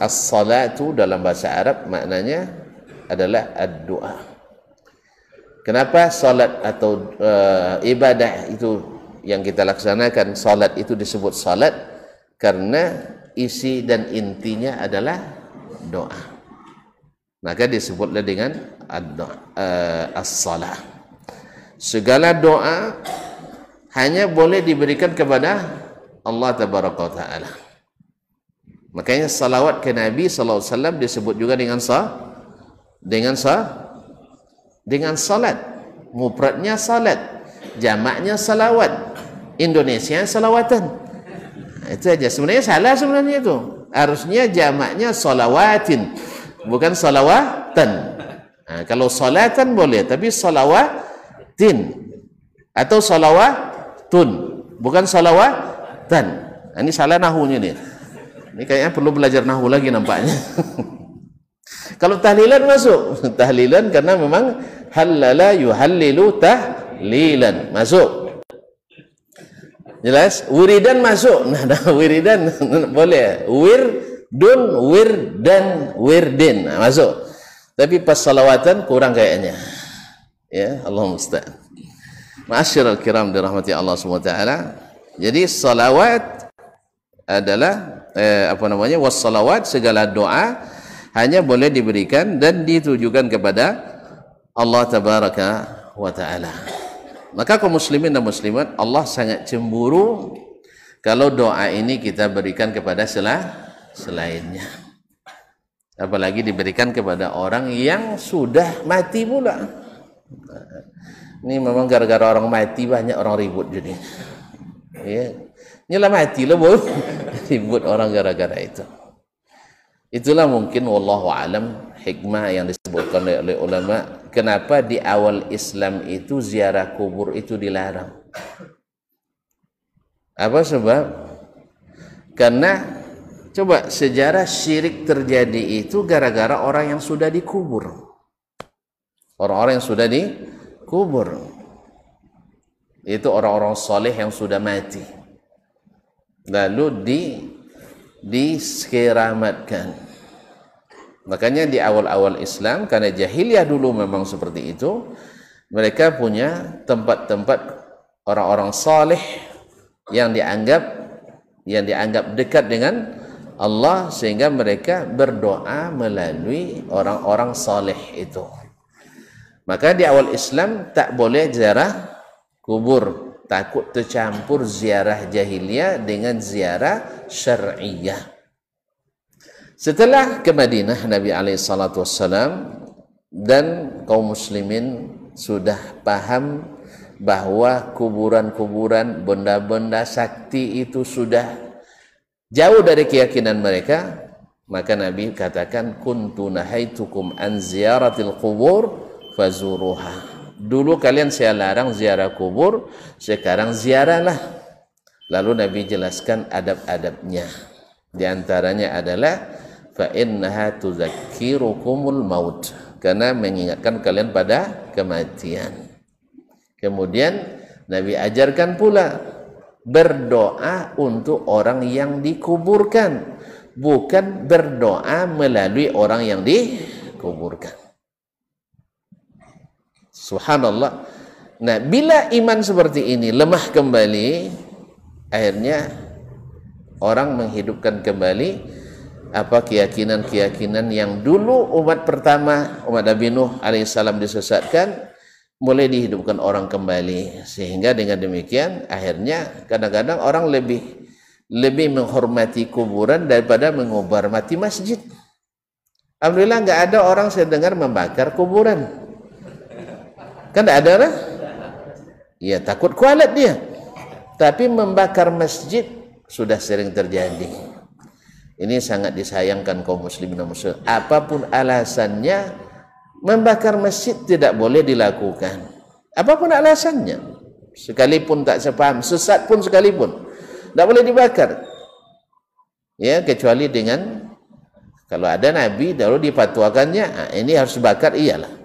As-salatu dalam bahasa Arab maknanya adalah ad-doa. Kenapa salat atau uh, ibadah itu yang kita laksanakan salat itu disebut salat karena isi dan intinya adalah doa. Maka disebutlah dengan uh, as-salah. Segala doa hanya boleh diberikan kepada Allah Tabaraka Taala. Makanya salawat ke Nabi wasallam disebut juga dengan sa dengan sa dengan salat. Mufradnya salat, jamaknya salawat. Indonesia salawatan. Itu aja. Sebenarnya salah sebenarnya itu. Harusnya jamaknya salawatin, bukan salawatan. Nah, kalau salatan boleh, tapi salawatin atau salawatun, bukan salawatan. Nah, ini salah nahunya nih. Ini kayaknya perlu belajar nahu lagi nampaknya. Kalau tahlilan masuk. Tahlilan karena memang halala yuhallilu tahlilan. Masuk. Jelas? Wiridan masuk. Nah, wiridan boleh. Wir dun wir dan wirdin. Nah, masuk. Tapi pas salawatan kurang kayaknya. Ya, Allah musta'an. Ma'asyiral kiram dirahmati Allah SWT. Jadi salawat adalah eh, apa namanya wassalawat segala doa hanya boleh diberikan dan ditujukan kepada Allah tabaraka wa taala maka kaum muslimin dan muslimat Allah sangat cemburu kalau doa ini kita berikan kepada selah selainnya. Apalagi diberikan kepada orang yang sudah mati pula. Ini memang gara-gara orang mati banyak orang ribut jadi ya nyala mati lah ribut orang gara-gara itu itulah mungkin wallahu alam hikmah yang disebutkan oleh ulama kenapa di awal Islam itu ziarah kubur itu dilarang apa sebab karena Coba sejarah syirik terjadi itu gara-gara orang yang sudah dikubur. Orang-orang yang sudah dikubur. Itu orang-orang soleh yang sudah mati. Lalu di diskeramatkan. Makanya di awal-awal Islam karena jahiliyah dulu memang seperti itu, mereka punya tempat-tempat orang-orang soleh yang dianggap yang dianggap dekat dengan Allah sehingga mereka berdoa melalui orang-orang saleh itu. Maka di awal Islam tak boleh ziarah kubur, takut tercampur ziarah jahiliyah dengan ziarah syar'iyah. Setelah ke Madinah Nabi alaihi salatu dan kaum muslimin sudah paham bahwa kuburan-kuburan benda-benda sakti itu sudah jauh dari keyakinan mereka maka Nabi katakan kuntu nahaitukum an ziyaratil qubur fazuruha dulu kalian saya larang ziarah kubur sekarang ziarahlah. Lalu Nabi jelaskan adab-adabnya. Di antaranya adalah fa innaha tuzakkirukumul maut. Karena mengingatkan kalian pada kematian. Kemudian Nabi ajarkan pula berdoa untuk orang yang dikuburkan. Bukan berdoa melalui orang yang dikuburkan subhanallah. Nah bila iman seperti ini lemah kembali akhirnya orang menghidupkan kembali apa keyakinan-keyakinan yang dulu umat pertama umat Nabi Nuh alaihissalam disesatkan mulai dihidupkan orang kembali. Sehingga dengan demikian akhirnya kadang-kadang orang lebih lebih menghormati kuburan daripada mengubar mati masjid. Alhamdulillah nggak ada orang saya dengar membakar kuburan kan tidak ada lah ya takut kualat dia. Tapi membakar masjid sudah sering terjadi. Ini sangat disayangkan kaum muslimin dan muslim. Apa pun alasannya membakar masjid tidak boleh dilakukan. Apa pun alasannya. Sekalipun tak sepaham sesat pun sekalipun. Tidak boleh dibakar. Ya kecuali dengan kalau ada nabi lalu dipatuakannya. Ini harus dibakar iyalah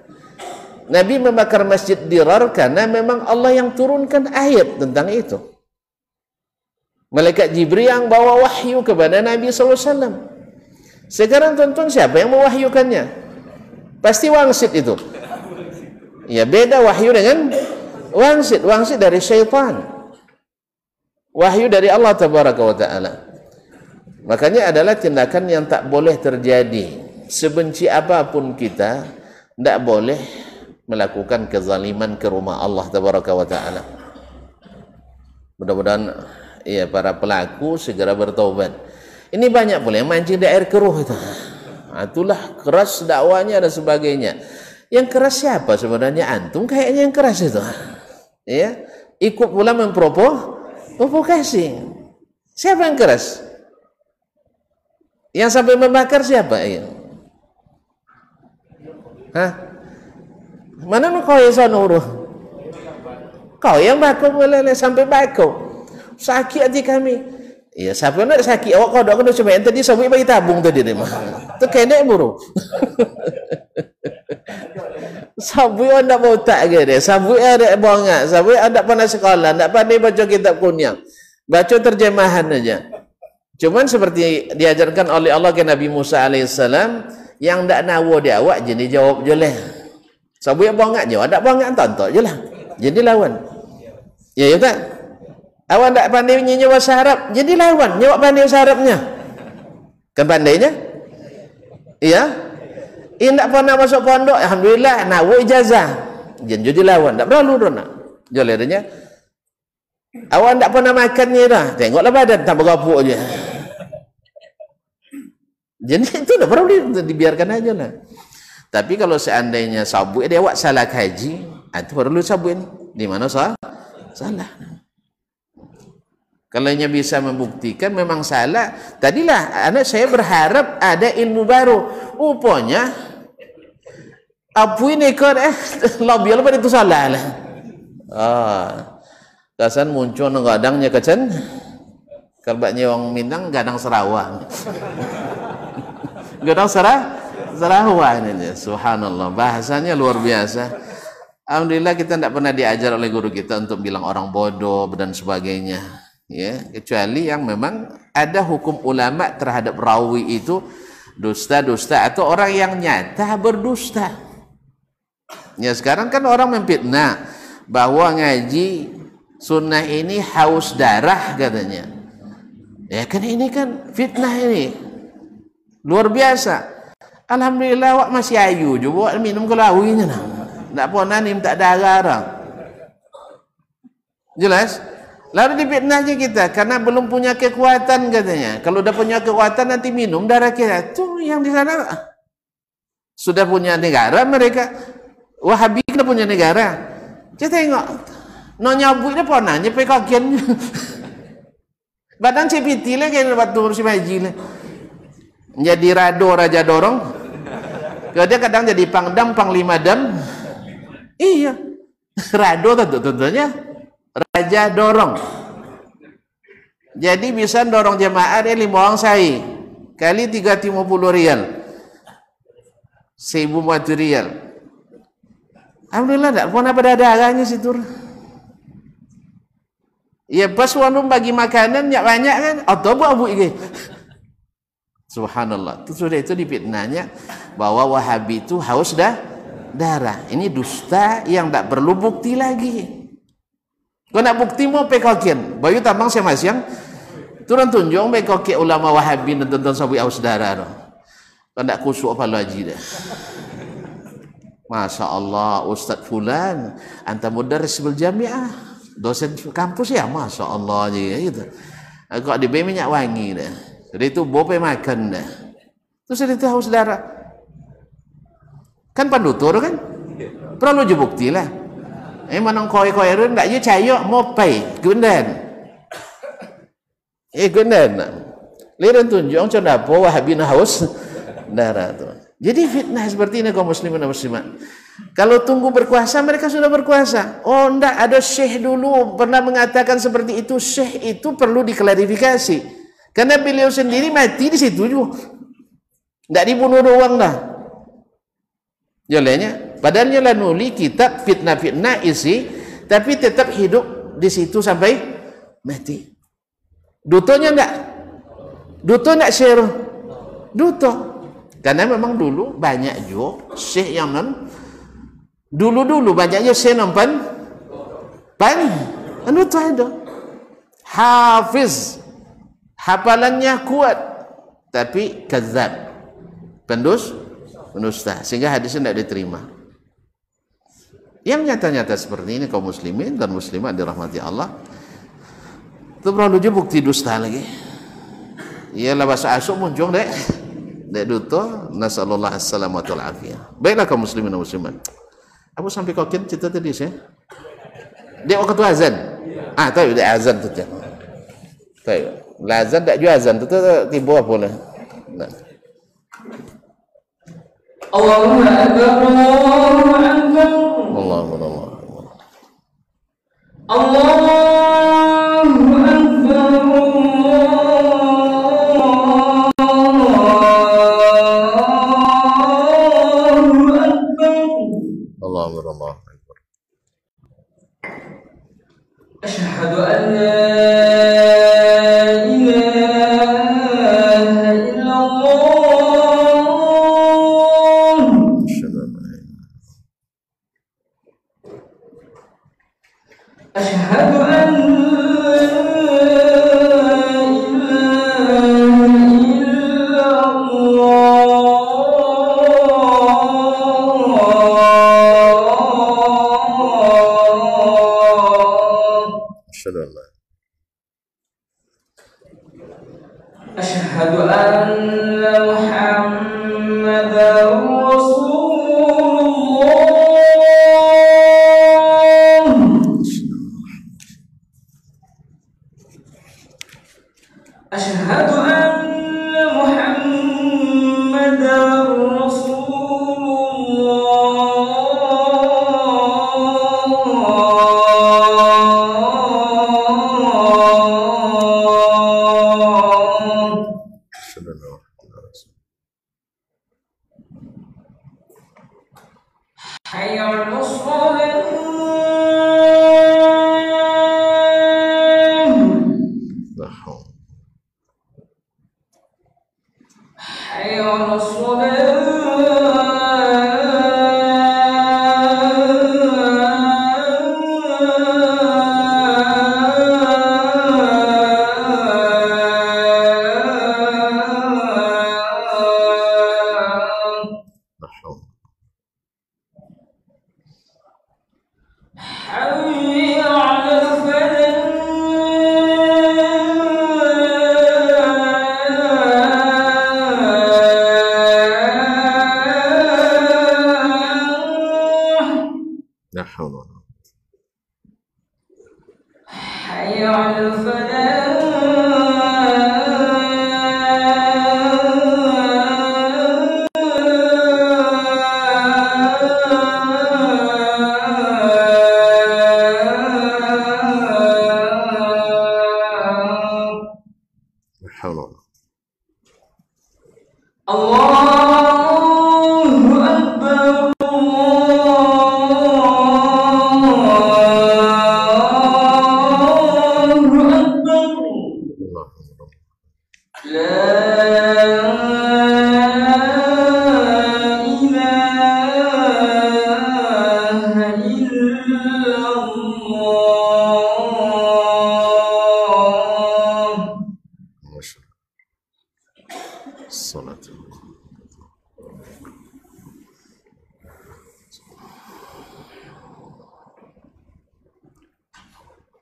nabi membakar masjid dirar karena memang Allah yang turunkan ayat tentang itu malaikat jibril yang bawa wahyu kepada nabi SAW sekarang tuan-tuan siapa yang mewahyukannya Pasti wangsit itu. Ya beda wahyu dengan wangsit. Wangsit dari syaitan. Wahyu dari Allah tabaraka wa taala. Makanya adalah tindakan yang tak boleh terjadi. Sebenci apa pun kita, tidak boleh melakukan kezaliman ke rumah Allah tabaraka wa taala. Mudah-mudahan ya para pelaku segera bertobat. Ini banyak boleh mancing di air keruh itu. Ha, itulah keras dakwanya dan sebagainya. Yang keras siapa sebenarnya antum? Kayaknya yang keras itu. Ya, ikut pula mempropo provokasi. Siapa yang keras? Yang sampai membakar siapa? Ya. Hah? Mana kau yang sanuru? Kau yang bakar boleh sampai bakar. Sakit hati kami. Iya, siapa nak sakit awak kau dak kena cuma tadi sabui bagi tabung tadi dia mah. Tu kene buru. sabui anda mau tak ke dia? Sabui ada bongat, sabui ada pernah sekolah, ndak pandai baca kitab kunyang. Baca terjemahan aja. Cuman seperti diajarkan oleh Allah ke Nabi Musa alaihissalam yang ndak nawo dia awak jadi jawab je lah. Sabui bongat je, ada bongat tonton je lah. Jadi lawan. Ya ya tak? Awak tak pandai nyanyi bahasa Arab, jadi lawan. Nyawa pandai bahasa Arabnya. Kan pandainya? Iya? Ini tak pernah masuk pondok, Alhamdulillah, nak buat ijazah. Jadi lawan, tak perlu dah nak. Jual adanya. Awak tak pernah makan ni dah. Tengoklah badan, tak berapa je. Jadi itu tak perlu dibiarkan aja lah. Tapi kalau seandainya sabuk dia awak salah kaji, itu perlu sabuk ni. Di mana salah? Salah. Kalau nya bisa membuktikan memang salah. Tadilah anak saya berharap ada ilmu baru. Rupanya apa ini kau eh lobby apa itu salah lah. Ah. Kasan muncul nang gadangnya kecen. Kalbaknya orang Minang gadang Sarawak. gadang Sarawak Sarawak ini. Subhanallah. Bahasanya luar biasa. Alhamdulillah kita tidak pernah diajar oleh guru kita untuk bilang orang bodoh dan sebagainya ya kecuali yang memang ada hukum ulama terhadap rawi itu dusta-dusta atau orang yang nyata berdusta ya sekarang kan orang memfitnah bahwa ngaji sunnah ini haus darah katanya ya kan ini kan fitnah ini luar biasa Alhamdulillah wak masih ayu juga minum kelawinya nah. Tak pernah ni tak darah Jelas? Lalu dipitnahnya kita karena belum punya kekuatan katanya. Kalau udah punya kekuatan nanti minum darah kita. Tuh yang di sana sudah punya negara mereka. Wahabi kita punya negara. Kita tengok. Nonya bu ini pernah nyepe. Badan CPT lah kayak lebat turun si haji lah. Jadi rado raja dorong. Dia kadang jadi pangdam, panglima dam. Iya. Rado tentu tentunya raja dorong. Jadi bisa dorong jemaah dia lima orang saya kali tiga puluh rial. Seribu batu rial. Alhamdulillah tak pernah pada dagangnya situ. Ya pas wanum bagi makanan yang banyak kan. Atau buat abu ini Subhanallah itu sudah itu dipitnanya bahwa wahabi itu haus dah darah ini dusta yang tak perlu bukti lagi kau nak bukti mau pekokin. Bayu tambang saya mas yang turun tunjuk pekokin ulama wahabi dan tonton sabi aus saudara. Kau nak kusuk apa lagi dah. Masya Allah Ustaz Fulan Anta mudaris bil jamiah Dosen kampus ya Masya Allah je gitu. Aku ada minyak wangi dah Jadi itu bope makan dah. Terus itu haus darah Kan pandutur kan? Perlu je bukti lah. Eh manang koi koi run tak je cayok mo pai gundan. Eh gundan. Liran tunjuk macam apa wahabin haus? Darah tu. Jadi fitnah seperti ini kaum muslimin dan muslimat. Kalau tunggu berkuasa mereka sudah berkuasa. Oh ndak ada syekh dulu pernah mengatakan seperti itu. Syekh itu perlu diklarifikasi karena beliau sendiri mati di situ juga ndak dibunuh doang dah Jalannya, Padahal dia nuli kitab fitnah-fitnah isi tapi tetap hidup di situ sampai mati. Dutonya enggak? Duto enggak share? Duto. Karena memang dulu banyak juga syekh yang non dulu-dulu banyaknya syekh nampan pan anu tu ada hafiz hafalannya kuat tapi kazab pendus pendusta sehingga hadisnya tidak diterima. Yang nyata-nyata seperti ini kaum muslimin dan muslimat dirahmati Allah itu perlu juga bukti dusta lagi. Ialah bahasa asuk muncul dek. Dek duto nasallallahu assalamualaikum afiyah. Baiklah kaum muslimin dan muslimat. Aku sampai kokin cerita tadi saya dia waktu azan? Ah tahu dia azan tu dia tahu là tak đại azan dần tu, tu tiba bố học Nah. Allahu Akbar, Allahu Akbar. Allahu Akbar. Allahu Akbar. Allahu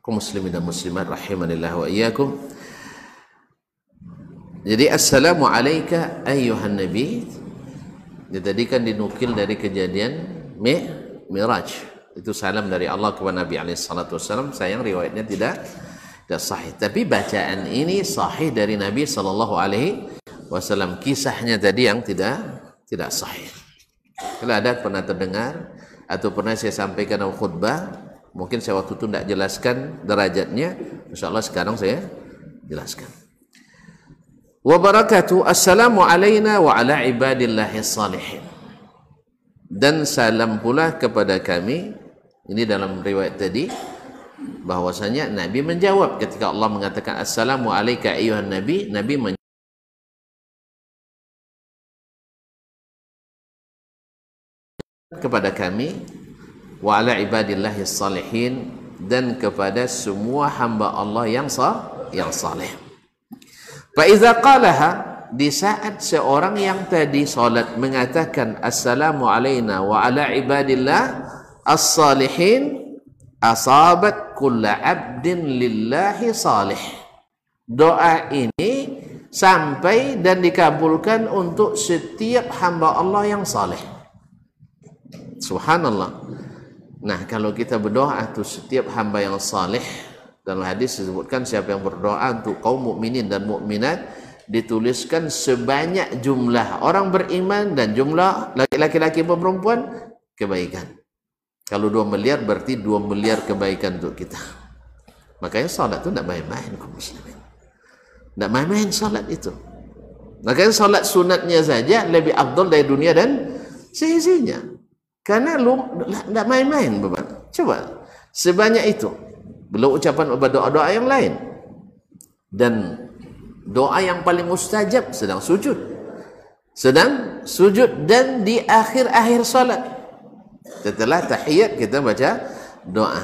kaum muslimin dan muslimat rahimanillah wa iyyakum. Jadi assalamu alayka ayyuhan nabi. Dia tadi kan dinukil dari kejadian Mi Miraj. Itu salam dari Allah kepada Nabi alaihi salatu wasallam sayang riwayatnya tidak tidak sahih. Tapi bacaan ini sahih dari Nabi sallallahu alaihi wasallam kisahnya tadi yang tidak tidak sahih. Kalau ada pernah terdengar atau pernah saya sampaikan dalam khutbah mungkin saya waktu itu tidak jelaskan derajatnya. Insyaallah sekarang saya jelaskan. Wa barakatuh. Assalamu alaina wa ala ibadillahi salihin. Dan salam pula kepada kami. Ini dalam riwayat tadi bahwasanya Nabi menjawab ketika Allah mengatakan assalamu alayka ayyuhan nabi. Nabi men kepada kami wa ala ibadillahi salihin dan kepada semua hamba Allah yang sah yang saleh. Fa qalaha di saat seorang yang tadi salat mengatakan assalamu alaina wa ala ibadillah as-salihin asabat abdin lillahi salih. Doa ini sampai dan dikabulkan untuk setiap hamba Allah yang saleh. Subhanallah. Nah, kalau kita berdoa untuk setiap hamba yang saleh dalam hadis disebutkan siapa yang berdoa untuk kaum mukminin dan mukminat dituliskan sebanyak jumlah orang beriman dan jumlah laki-laki dan perempuan kebaikan. Kalau dua miliar berarti dua miliar kebaikan untuk kita. Makanya salat itu tidak main-main kaum muslimin. Tidak main-main salat itu. Makanya salat sunatnya saja lebih afdal dari dunia dan seisinya. Karena lu tidak main-main beban. Coba sebanyak itu. Belum ucapan doa-doa yang lain. Dan doa yang paling mustajab sedang sujud. Sedang sujud dan di akhir-akhir salat. Setelah tahiyat kita baca doa.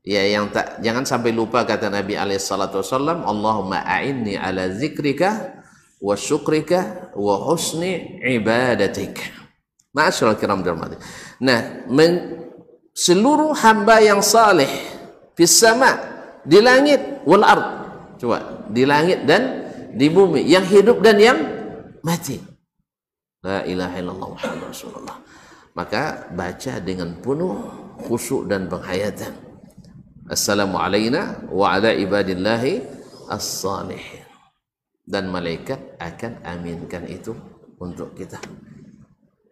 Ya yang tak jangan sampai lupa kata Nabi alaihi salatu wasallam, Allahumma a'inni ala zikrika wa syukrika wa husni ibadatika. Ma'asyiral kiram dirahmati. Nah, men, seluruh hamba yang saleh fis sama di langit wal ard. Coba di langit dan di bumi yang hidup dan yang mati. La ilaha illallah muhammad rasulullah. Maka baca dengan penuh khusyuk dan penghayatan. Assalamu alaina wa ala ibadillahi as-salihin. Dan malaikat akan aminkan itu untuk kita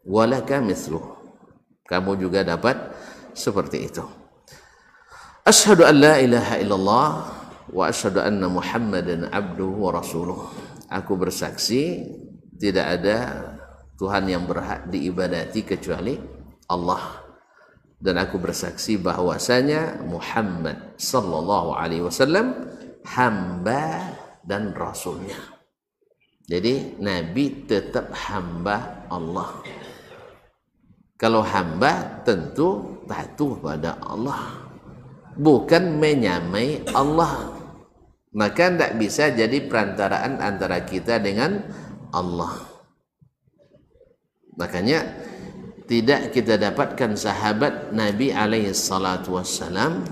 walaka misluh kamu juga dapat seperti itu. Asyhadu an la ilaha illallah wa asyhadu anna muhammadan abduhu wa rasuluh. Aku bersaksi tidak ada Tuhan yang berhak diibadati kecuali Allah. Dan aku bersaksi bahwasanya Muhammad sallallahu alaihi wasallam hamba dan rasulnya. Jadi nabi tetap hamba Allah kalau hamba tentu patuh pada Allah. Bukan menyamai Allah. Maka tidak bisa jadi perantaraan antara kita dengan Allah. Makanya tidak kita dapatkan sahabat Nabi alaihi salatu wassalam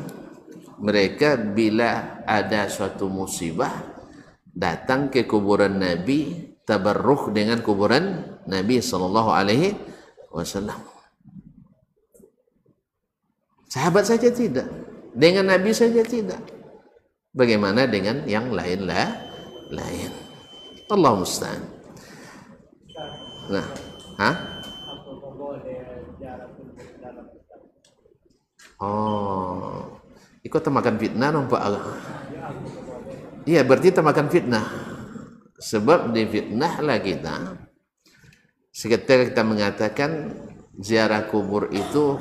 mereka bila ada suatu musibah datang ke kuburan Nabi tabarruk dengan kuburan Nabi sallallahu alaihi wasallam sahabat saja tidak. Dengan Nabi saja tidak. Bagaimana dengan yang lain lah? Lain. Allah musta'an. Nah ha oh ikut temakan fitnah nampak iya berarti temakan fitnah. Sebab di fitnah lah kita. Seketika kita mengatakan ziarah kubur itu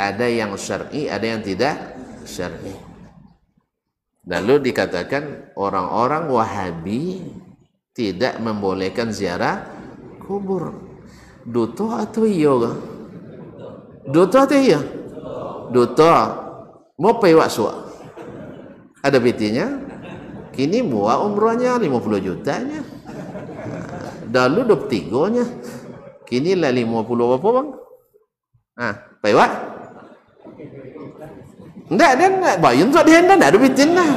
ada yang syar'i ada yang tidak syar'i. Lalu dikatakan orang-orang wahabi tidak membolehkan ziarah kubur. Duto atau ke? duto atau iya? Duto. Mau pay waksu ada betinya? Kini buat umrohnya 50 jutanya. Dulu 23 nya kini lah 50 apa bang? Ah pay wak enggak dan enggak bayar untuk dia bitin lah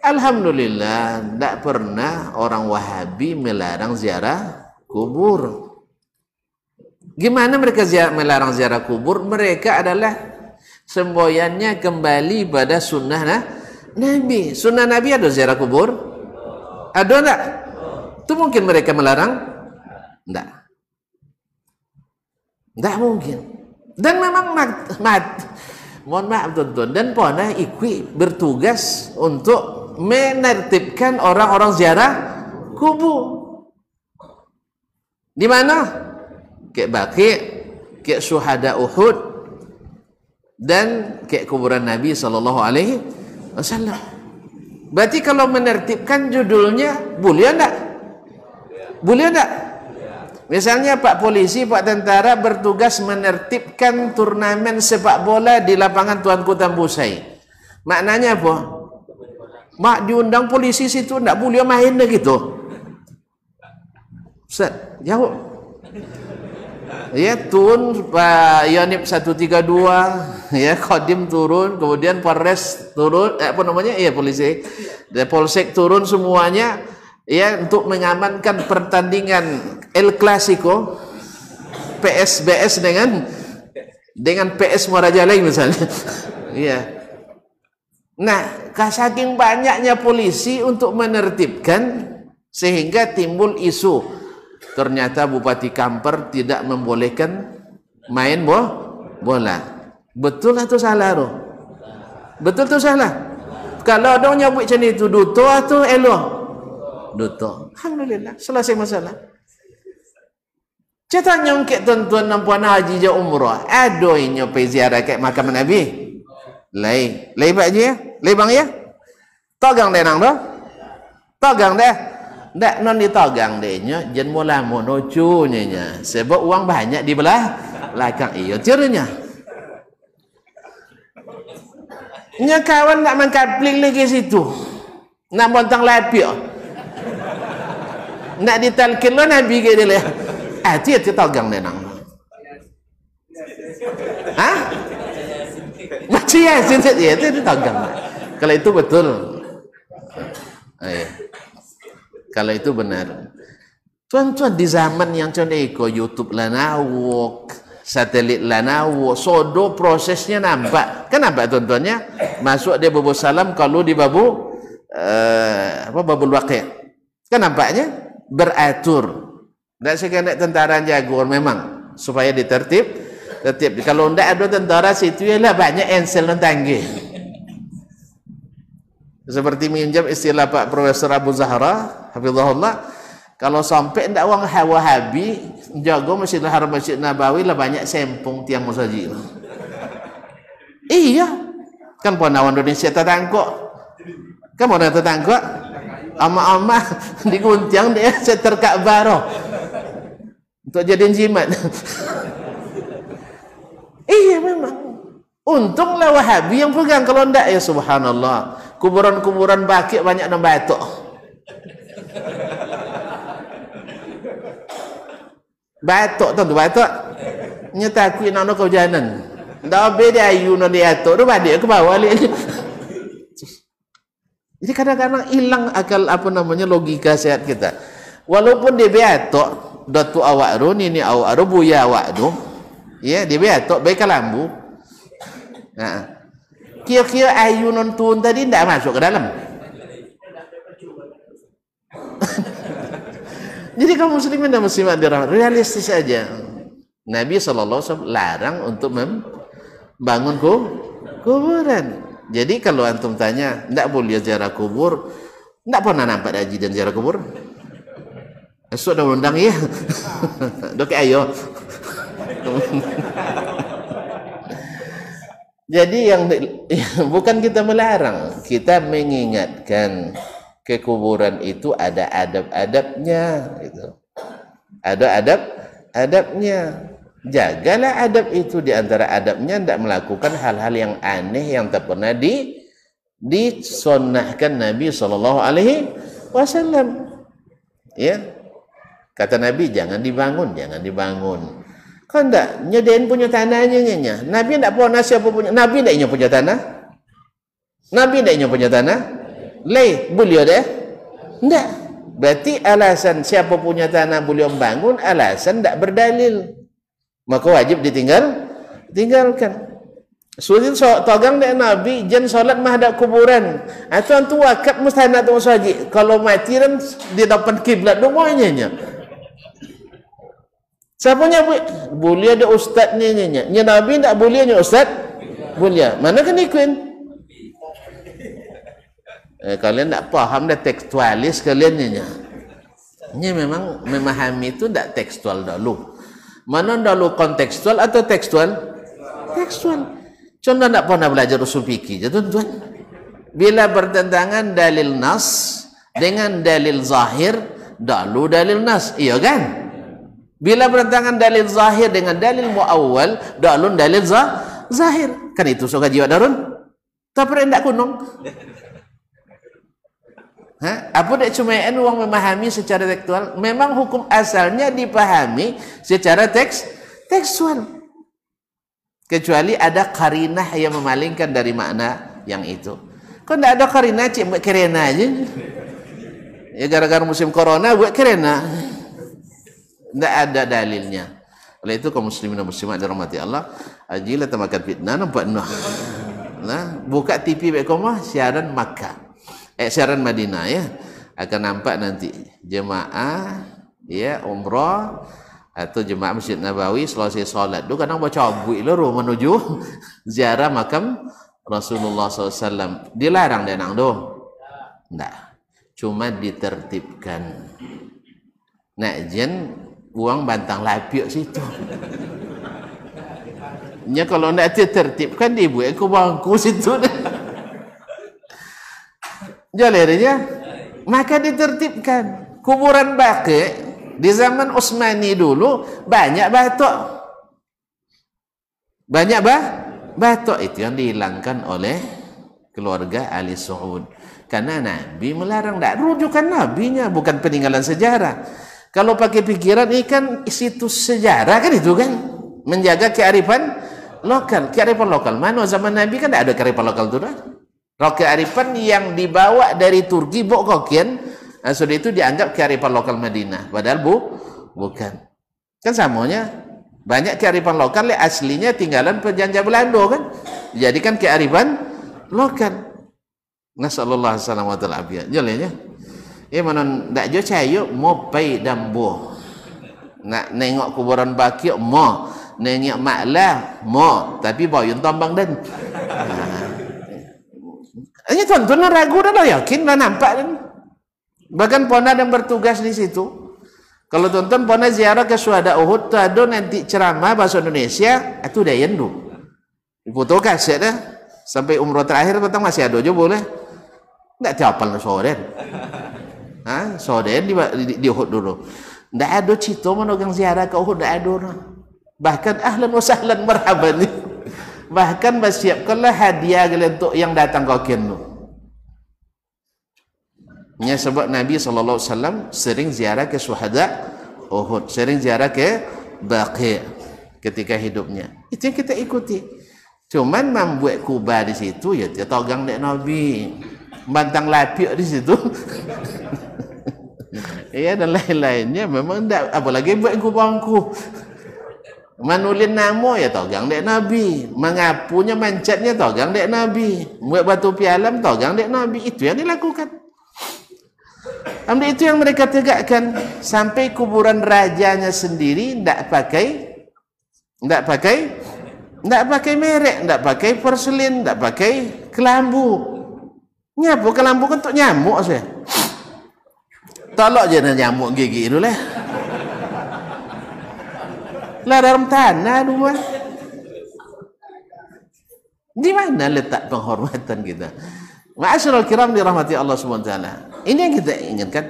Alhamdulillah tidak pernah orang Wahabi melarang ziarah kubur. Gimana mereka ziarah, melarang ziarah kubur? Mereka adalah semboyannya kembali pada sunnah nah, Nabi. Sunnah Nabi ada ziarah kubur? Ada enggak? Itu mungkin mereka melarang? Enggak. Enggak mungkin. Dan memang mat, mat mohon maaf tuan-tuan dan pernah ikut bertugas untuk menertibkan orang-orang ziarah kubur. Di mana? Kek Baqi, kek Syuhada Uhud dan kek kuburan Nabi sallallahu alaihi wasallam. Berarti kalau menertibkan judulnya boleh enggak? Boleh enggak? Misalnya Pak Polisi, Pak Tentara bertugas menertibkan turnamen sepak bola di lapangan Tuanku Tambusai. Maknanya apa? Mak diundang polisi situ tak boleh main dah gitu. Ustaz, jawab. Ya turun Pak Yonip 132, ya Kodim turun, kemudian Polres turun, eh, apa namanya? Iya polisi. Polsek turun semuanya ya untuk mengamankan pertandingan El Clasico PSBS dengan dengan PS Muarajalai misalnya. Iya. Nah, saking banyaknya polisi untuk menertibkan sehingga timbul isu ternyata Bupati Kamper tidak membolehkan main boh, bola. Betul atau salah roh? Betul atau salah? Kalau ada nyebut macam itu duto atau elo? Duto. Alhamdulillah, selesai masalah. Cetak nyongkek tuan-tuan dan puan haji je umrah. Aduh ini ziarah kat makam Nabi. Lai, lai pak je ya? Lai bang ya? Togang deh nang doh? Togang deh. Ndak non ditogang deh nya, jen mula monocu nya. Sebab uang banyak di belah belakang iyo cirnya. Nya kawan nak mengkapling lagi situ. Nak bontang lapi. Nak ditalkin lo nabi ke dia. Ah, dia togang deh nang. Hah? Baca Yasin ya itu ditanggang. Kalau itu betul. Ayo. Kalau itu benar. Tuan-tuan di zaman yang contoh iko YouTube lanawok, satelit lanawok, sodo prosesnya nampak. Kenapa tuan-tuannya? Masuk dia babu salam kalau di babu uh, apa babul waqi'. Kan nampaknya beratur. Tak sekadar tentara jagur memang supaya ditertib tertib. Kalau tidak ada tentara situ banyak ensel dan. Seperti minjam istilah Pak Profesor Abu Zahra, Hafizahullah, kalau sampai tidak orang Wahabi jago Masjidil Haram Masjid Nabawi lah banyak sempung tiang musajid. Iya. Kan penawan Indonesia tertangkuk. Kan mau tertangkuk? Ama-ama diguntiang dia seterkak baro. Untuk jadiin jimat. iya memang. Untunglah Wahabi yang pegang kalau tidak ya subhanallah. Kuburan-kuburan bakit banyak yang batuk. Batuk tu batuk. Nyata aku nak nak kau jalan. Dah beda ayu nak dia atuk. Tu balik ke bawah. Jadi kadang-kadang hilang akal apa namanya logika sehat kita. Walaupun dia beatok, datu awak ru ni ni awak ru buya awak tu. Ya, dia beatok baik kalambu. Nah. Kira-kira ayu tadi tidak masuk ke dalam. Jadi kaum muslimin dan muslimat dirahmati realistis saja. Nabi SAW larang untuk membangun kuburan. Jadi kalau antum tanya, tidak boleh ziarah kubur, tidak pernah nampak haji dan ziarah kubur. Esok dah undang ya. Dok ayo. Jadi yang bukan kita melarang, kita mengingatkan kekuburan itu ada adab-adabnya itu. Ada adab-adabnya. Jagalah adab itu di antara adabnya tidak melakukan hal-hal yang aneh yang tak pernah di disonnahkan Nabi sallallahu alaihi wasallam. Ya. Kata Nabi jangan dibangun, jangan dibangun. Kan tak nyedain punya tanahnya nya. Nabi tidak pernah siapa punya Nabi tidak punya tanah. Nabi tidak punya tanah. Leh, boleh deh? Tidak. Berarti alasan siapa punya tanah boleh membangun, alasan tidak berdalil. Maka wajib ditinggal, tinggalkan. Sulit so, togang dek Nabi, jen solat menghadap kuburan. Itu antu wakaf mustahil tu saji. Kalau mati kan di depan kiblat semuanya nya. Siapa nya boleh ada ustaz ni nya. Nya Nabi tak boleh nya ustaz? Boleh. Mana kan ikut? Eh, kalian tak faham dah tekstualis kalian nya. Nya memang memahami itu tak tekstual dulu. Mana dulu kontekstual atau tekstual? Tekstual. Contoh tak pernah belajar usul fikih, ya tuan-tuan. Bila bertentangan dalil nas dengan dalil zahir, dulu dalil nas, iya kan? Bila bertentangan dalil zahir dengan dalil muawwal, dulu dalil zah zahir. Kan itu suka jiwa darun? Tapi rendak kunung. Apa dak cuma uang memahami secara tekstual? Memang hukum asalnya dipahami secara teks tekstual. Kecuali ada karinah yang memalingkan dari makna yang itu. Kau tidak ada karinah, cik buat kerena aja. Ya gara-gara musim corona buat kerena. Tidak ada dalilnya. Oleh itu kaum muslimin dan muslimat dirahmati Allah, ajilah tamakan fitnah nampak noh. Nah, buka TV baik komah siaran Makkah eh siaran Madinah ya. Akan nampak nanti jemaah ya umrah atau jemaah Masjid Nabawi selesai solat. Tu kadang baca abu iluru menuju ziarah makam Rasulullah SAW dilarang dia nang tu enggak cuma ditertibkan. Nak jen buang bantang lapiak situ. Nya kalau nak ditertibkan dibuat ke bangku situ Jalirnya maka ditertibkan kuburan baki di zaman Utsmani dulu banyak batok. Banyak bah batok itu yang dihilangkan oleh keluarga Ali Saud. Karena Nabi melarang tak rujukan nabinya bukan peninggalan sejarah. Kalau pakai pikiran ini kan situs sejarah kan itu kan. menjaga kearifan lokal kearifan lokal mana zaman Nabi kan tidak ada kearifan lokal tu dah Kalau kearifan yang dibawa dari Turki bok kokian nah, sudah itu dianggap kearifan lokal Madinah. Padahal bu bukan. Kan samanya banyak kearifan lokal yang aslinya tinggalan penjajah Belanda kan? Dijadikan kearifan lokal. Nasallallahu alaihi wasallam wa ta'ala Jalannya. Ya mana ndak jo cayo mo pai dambo. Nak nengok kuburan baki mo, nengok maklah mo, tapi boyun tombang dan. Ini tuan-tuan ragu dah lah yakin dah nampak dan. Bahkan pona yang bertugas di situ. Kalau tuan-tuan pona ziarah ke suada Uhud tu ada nanti ceramah bahasa Indonesia, itu dah yendu. Foto kaset dah. Sampai umroh terakhir petang masih ada je boleh. Tak tiapal soden. Ha? Soden di, di, di Uhud dulu. Tak ada cerita mana orang ziarah ke Uhud, tak ada. Bahkan ahlan wa sahlan marhaban. Bahkan bersiapkanlah hadiah untuk yang datang ke Okin tu. Nya sebab Nabi sallallahu alaihi wasallam sering ziarah ke syuhada Uhud, sering ziarah ke Baqi ketika hidupnya. Itu yang kita ikuti. Cuman membuat kubah di situ ya dia togang dek Nabi bantang lapik di situ ya dan lain-lainnya memang tak apalagi buat kubangku manulin nama ya togang dek nabi mengapunya mancatnya togang dek nabi buat batu pialam togang dek nabi itu yang dilakukan Ambil itu yang mereka tegakkan sampai kuburan rajanya sendiri tidak pakai tidak pakai tidak pakai merek, tidak pakai porselin, tidak pakai kelambu. Nyapu ke lampu kan untuk nyamuk saya. Tolak je nyamuk gigi dulu lah. Lah dalam tanah dua. Di mana letak penghormatan kita? Ma'asyiral kiram dirahmati Allah SWT. Ini yang kita inginkan.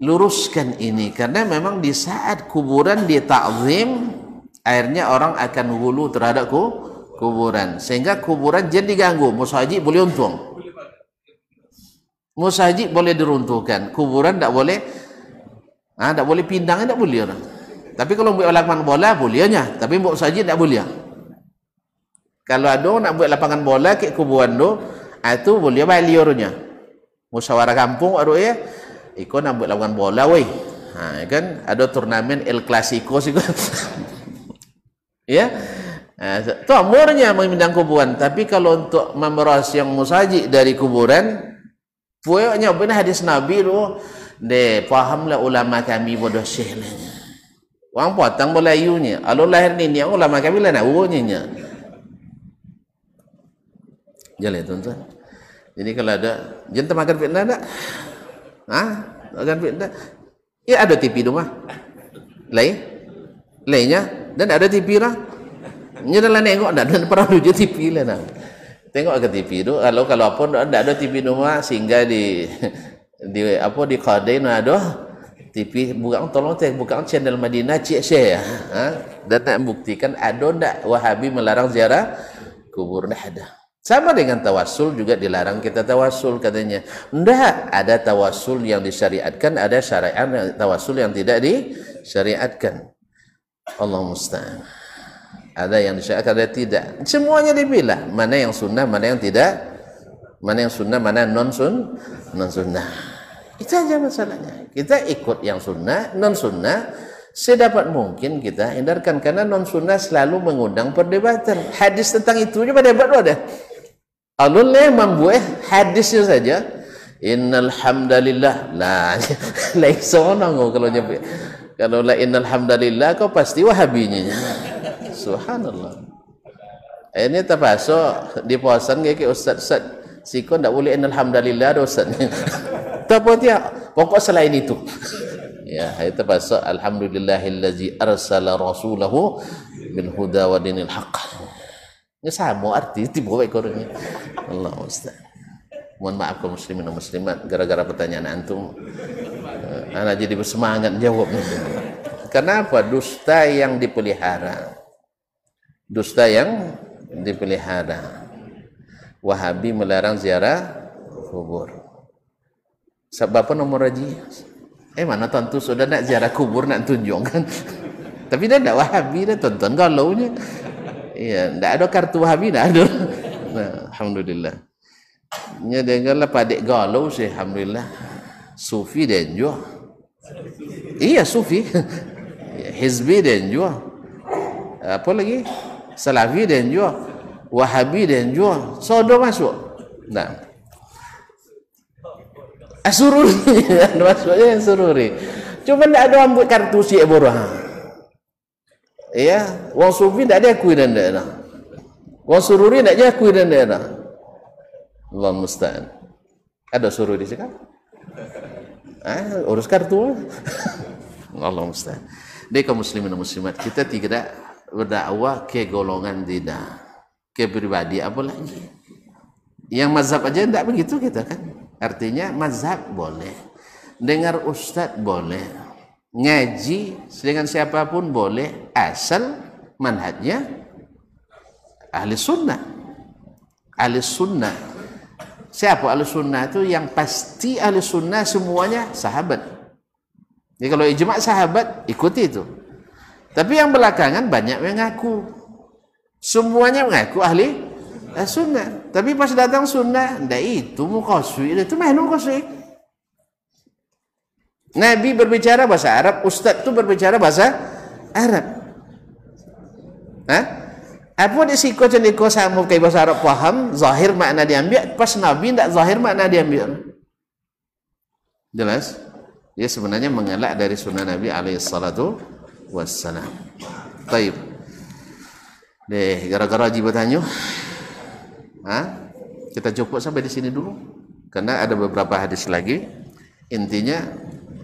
Luruskan ini. Karena memang di saat kuburan ditakzim, akhirnya orang akan hulu terhadap kuburan. Sehingga kuburan jadi diganggu. Musa Haji boleh untung. Musajid boleh diruntuhkan, kuburan tak boleh. Ah, tak boleh pindang tak boleh orang. Tapi kalau buat lapangan bola bolehnya, tapi buat masjid tak boleh. Kalau ada nak buat lapangan bola ke kuburan tu, itu boleh balik orangnya. Musyawarah kampung ada ya. Iko nak buat lapangan bola weh. Ha, kan ada turnamen El Clasico sih ya. Ha, tu amurnya memindang kuburan, tapi kalau untuk memeras yang musajid dari kuburan, Puaknya benar hadis Nabi tu de fahamlah ulama kami bodoh syehlanya. Wang potong Melayunya. Kalau lahir ni ni ulama kami lah nak urutnya. Jalan tuan-tuan. Jadi kalau ada jantan makan fitnah tak? Ha? Makan fitnah. Ya ada TV rumah. Lain? Lainnya? Dan ada TV lah. Nya dalam nengok tak dan pernah tuju TV lah nak. Tengok ke TV tu kalau kalau apa tidak ada TV rumah sehingga di di apa di Qadain ada TV bukan tolong teh bukan channel Madinah cik share ha? dan nak buktikan ada tak Wahabi melarang ziarah kubur dah ada sama dengan tawasul juga dilarang kita tawasul katanya. Tidak ada tawasul yang disyariatkan ada syariat tawasul yang tidak disyariatkan. Allah musta'an. Ada yang disyariatkan ada tidak. Semuanya dipilah mana yang sunnah mana yang tidak mana yang sunnah mana non sun non sunnah itu aja masalahnya. Kita ikut yang sunnah non sunnah sedapat mungkin kita hindarkan. Karena non sunnah selalu mengundang perdebatan. Hadis tentang itu juga debat ada alulnya membuat hadisnya saja. Innal hamdalillah lah lain seorang kalau nyebut. Kalau la innal hamdalillah kau pasti wahabinya. Subhanallah. Ini terpasuk di puasan ke ustaz-ustaz siko ndak boleh alhamdulillah ustaz. Tapi dia pokok selain itu. Ya, itu terpasuk alhamdulillahillazi arsala rasulahu bil huda wa dinil haqq. Ini sama arti tiba baik korangnya. Allah Ustaz. Mohon maaf kaum muslimin dan muslimat gara-gara pertanyaan antum. Eh, anak jadi bersemangat jawabnya. Kenapa dusta yang dipelihara? dusta yang dipelihara. Wahabi melarang ziarah kubur. Sebab apa nomor haji? Eh mana tentu sudah nak ziarah kubur nak tunjuk kan? Tapi dia tidak Wahabi, dia tonton galaunya. Iya, tidak ada kartu Wahabi, tidak ada. Nah, Alhamdulillah. Nya dengarlah padik galau sih, Alhamdulillah. Sufi dan juga. Iya, Sufi. Hizbi dan juga. Apa lagi? Salafi dan juga. Wahabi dan juga. Sodo masuk. Nah. Asururi. Maksudnya yang sururi. Cuma tidak ada ambut kartu si Abu Ya, wong sufi tidak diakui dan daerah. Wong sururi tidak diakui dan daerah. Allah musta'an. Ada sururi sekarang? Ah, urus kartu. Allah musta'an. Kaum muslimin dan muslimat, kita tidak berdakwah ke golongan tidak, ke pribadi apa lagi. Yang mazhab aja tidak begitu kita kan. Artinya mazhab boleh. Dengar ustaz boleh. Ngaji dengan siapa pun boleh. Asal manhajnya ahli sunnah. Ahli sunnah. Siapa ahli sunnah itu? Yang pasti ahli sunnah semuanya sahabat. Jadi kalau ijma sahabat, ikuti itu. Tapi yang belakangan banyak yang ngaku. Semuanya mengaku ahli eh, sunnah. Tapi pas datang sunnah, ndak itu mukoswi, itu mana mukoswi? Nabi berbicara bahasa Arab, Ustaz itu berbicara bahasa Arab. Hah? Apa di siko ceniko sama kayak bahasa Arab paham, zahir makna diambil, pas Nabi ndak zahir makna diambil. Jelas? Dia sebenarnya mengelak dari sunnah Nabi alaihi salatu wassalam. Baik. Deh, gara-gara Haji bertanya, Hah? Kita cukup sampai di sini dulu. Karena ada beberapa hadis lagi. Intinya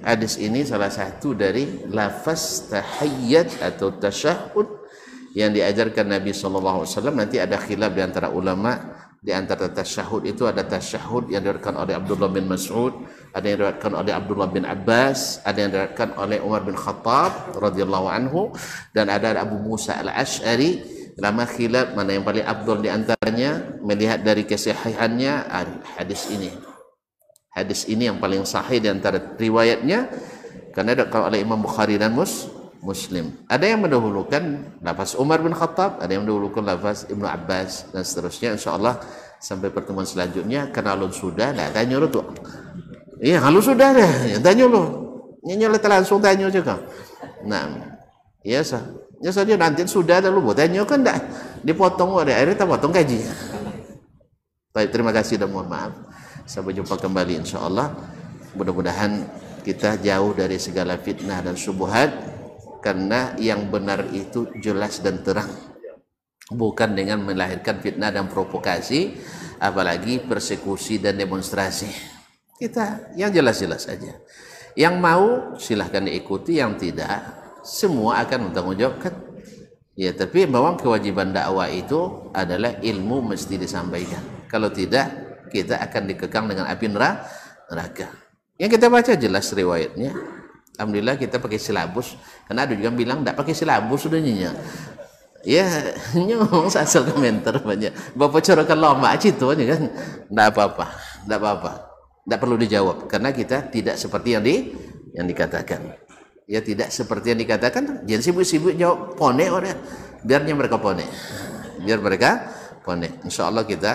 hadis ini salah satu dari lafaz tahiyyat atau tasyahud yang diajarkan Nabi SAW. Nanti ada khilaf di antara ulama di antara tasyahud itu ada tasyahud yang diriwayatkan oleh Abdullah bin Mas'ud, ada yang diriwayatkan oleh Abdullah bin Abbas, ada yang diriwayatkan oleh Umar bin Khattab radhiyallahu anhu dan ada Abu Musa al-Ash'ari lama khilaf mana yang paling abdul di antaranya melihat dari kesahihannya hadis ini. Hadis ini yang paling sahih di antara riwayatnya karena ada oleh Imam Bukhari dan Mus Muslim. Ada yang mendahulukan lafaz Umar bin Khattab ada yang mendahulukan lafaz Ibnu Abbas dan seterusnya. Insyaallah sampai pertemuan selanjutnya kenalun sudah dah tanya lu tuh. Iya kalau sudah dah ya, tanya lu. Nyanyi langsung tanya juga nah iya sah Ya saja nanti sudah ada lu buat tanya kan enggak dipotong ada akhirnya kita potong gaji. Baik, terima kasih dan mohon maaf. Sampai jumpa kembali insya Allah. Mudah-mudahan kita jauh dari segala fitnah dan subuhat karena yang benar itu jelas dan terang. Bukan dengan melahirkan fitnah dan provokasi, apalagi persekusi dan demonstrasi. Kita yang jelas-jelas saja. Yang mau silahkan diikuti, yang tidak semua akan bertanggungjawabkan. Ya tapi memang kewajiban dakwah itu adalah ilmu mesti disampaikan. Kalau tidak kita akan dikekang dengan api neraka. Yang kita baca jelas riwayatnya. Alhamdulillah kita pakai silabus. Karena ada juga yang bilang tidak pakai silabus sudah nyinya ya nyong asal komentar banyak. Bapak corokan lama itu kan? Tidak apa-apa tidak apa-apa. Tidak perlu dijawab karena kita tidak seperti yang di yang dikatakan ya tidak seperti yang dikatakan jangan sibuk-sibuk jawab pone orang. Biarnya mereka pone. Biar mereka pone. Insya Allah kita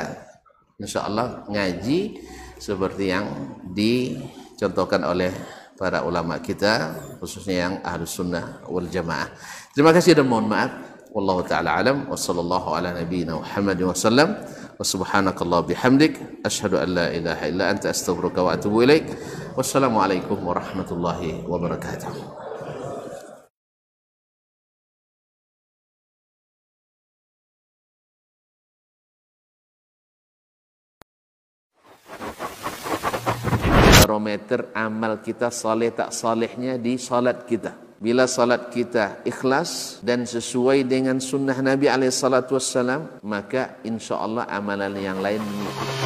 insya Allah ngaji seperti yang dicontohkan oleh para ulama kita khususnya yang ahlu sunnah wal jamaah. Terima kasih dan mohon maaf. Taala alam. Wa sallallahu ala nabiyyina Muhammad wa sallam wa subhanakallah bihamdik asyhadu an la ilaha illa anta astaghfiruka wa atubu ilaik wassalamualaikum warahmatullahi wabarakatuh barometer amal kita saleh tak salehnya di salat kita. Bila salat kita ikhlas dan sesuai dengan sunnah Nabi SAW, maka insya Allah amalan yang lain mengikuti.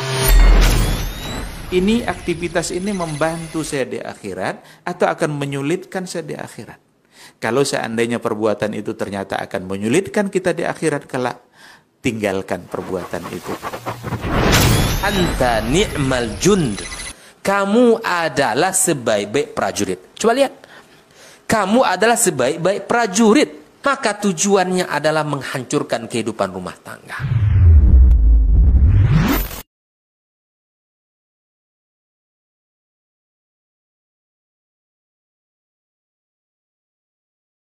Ini aktivitas ini membantu saya di akhirat atau akan menyulitkan saya di akhirat. Kalau seandainya perbuatan itu ternyata akan menyulitkan kita di akhirat kelak, tinggalkan perbuatan itu. Anta ni'mal jund kamu adalah sebaik-baik prajurit. Coba lihat. Kamu adalah sebaik-baik prajurit. Maka tujuannya adalah menghancurkan kehidupan rumah tangga.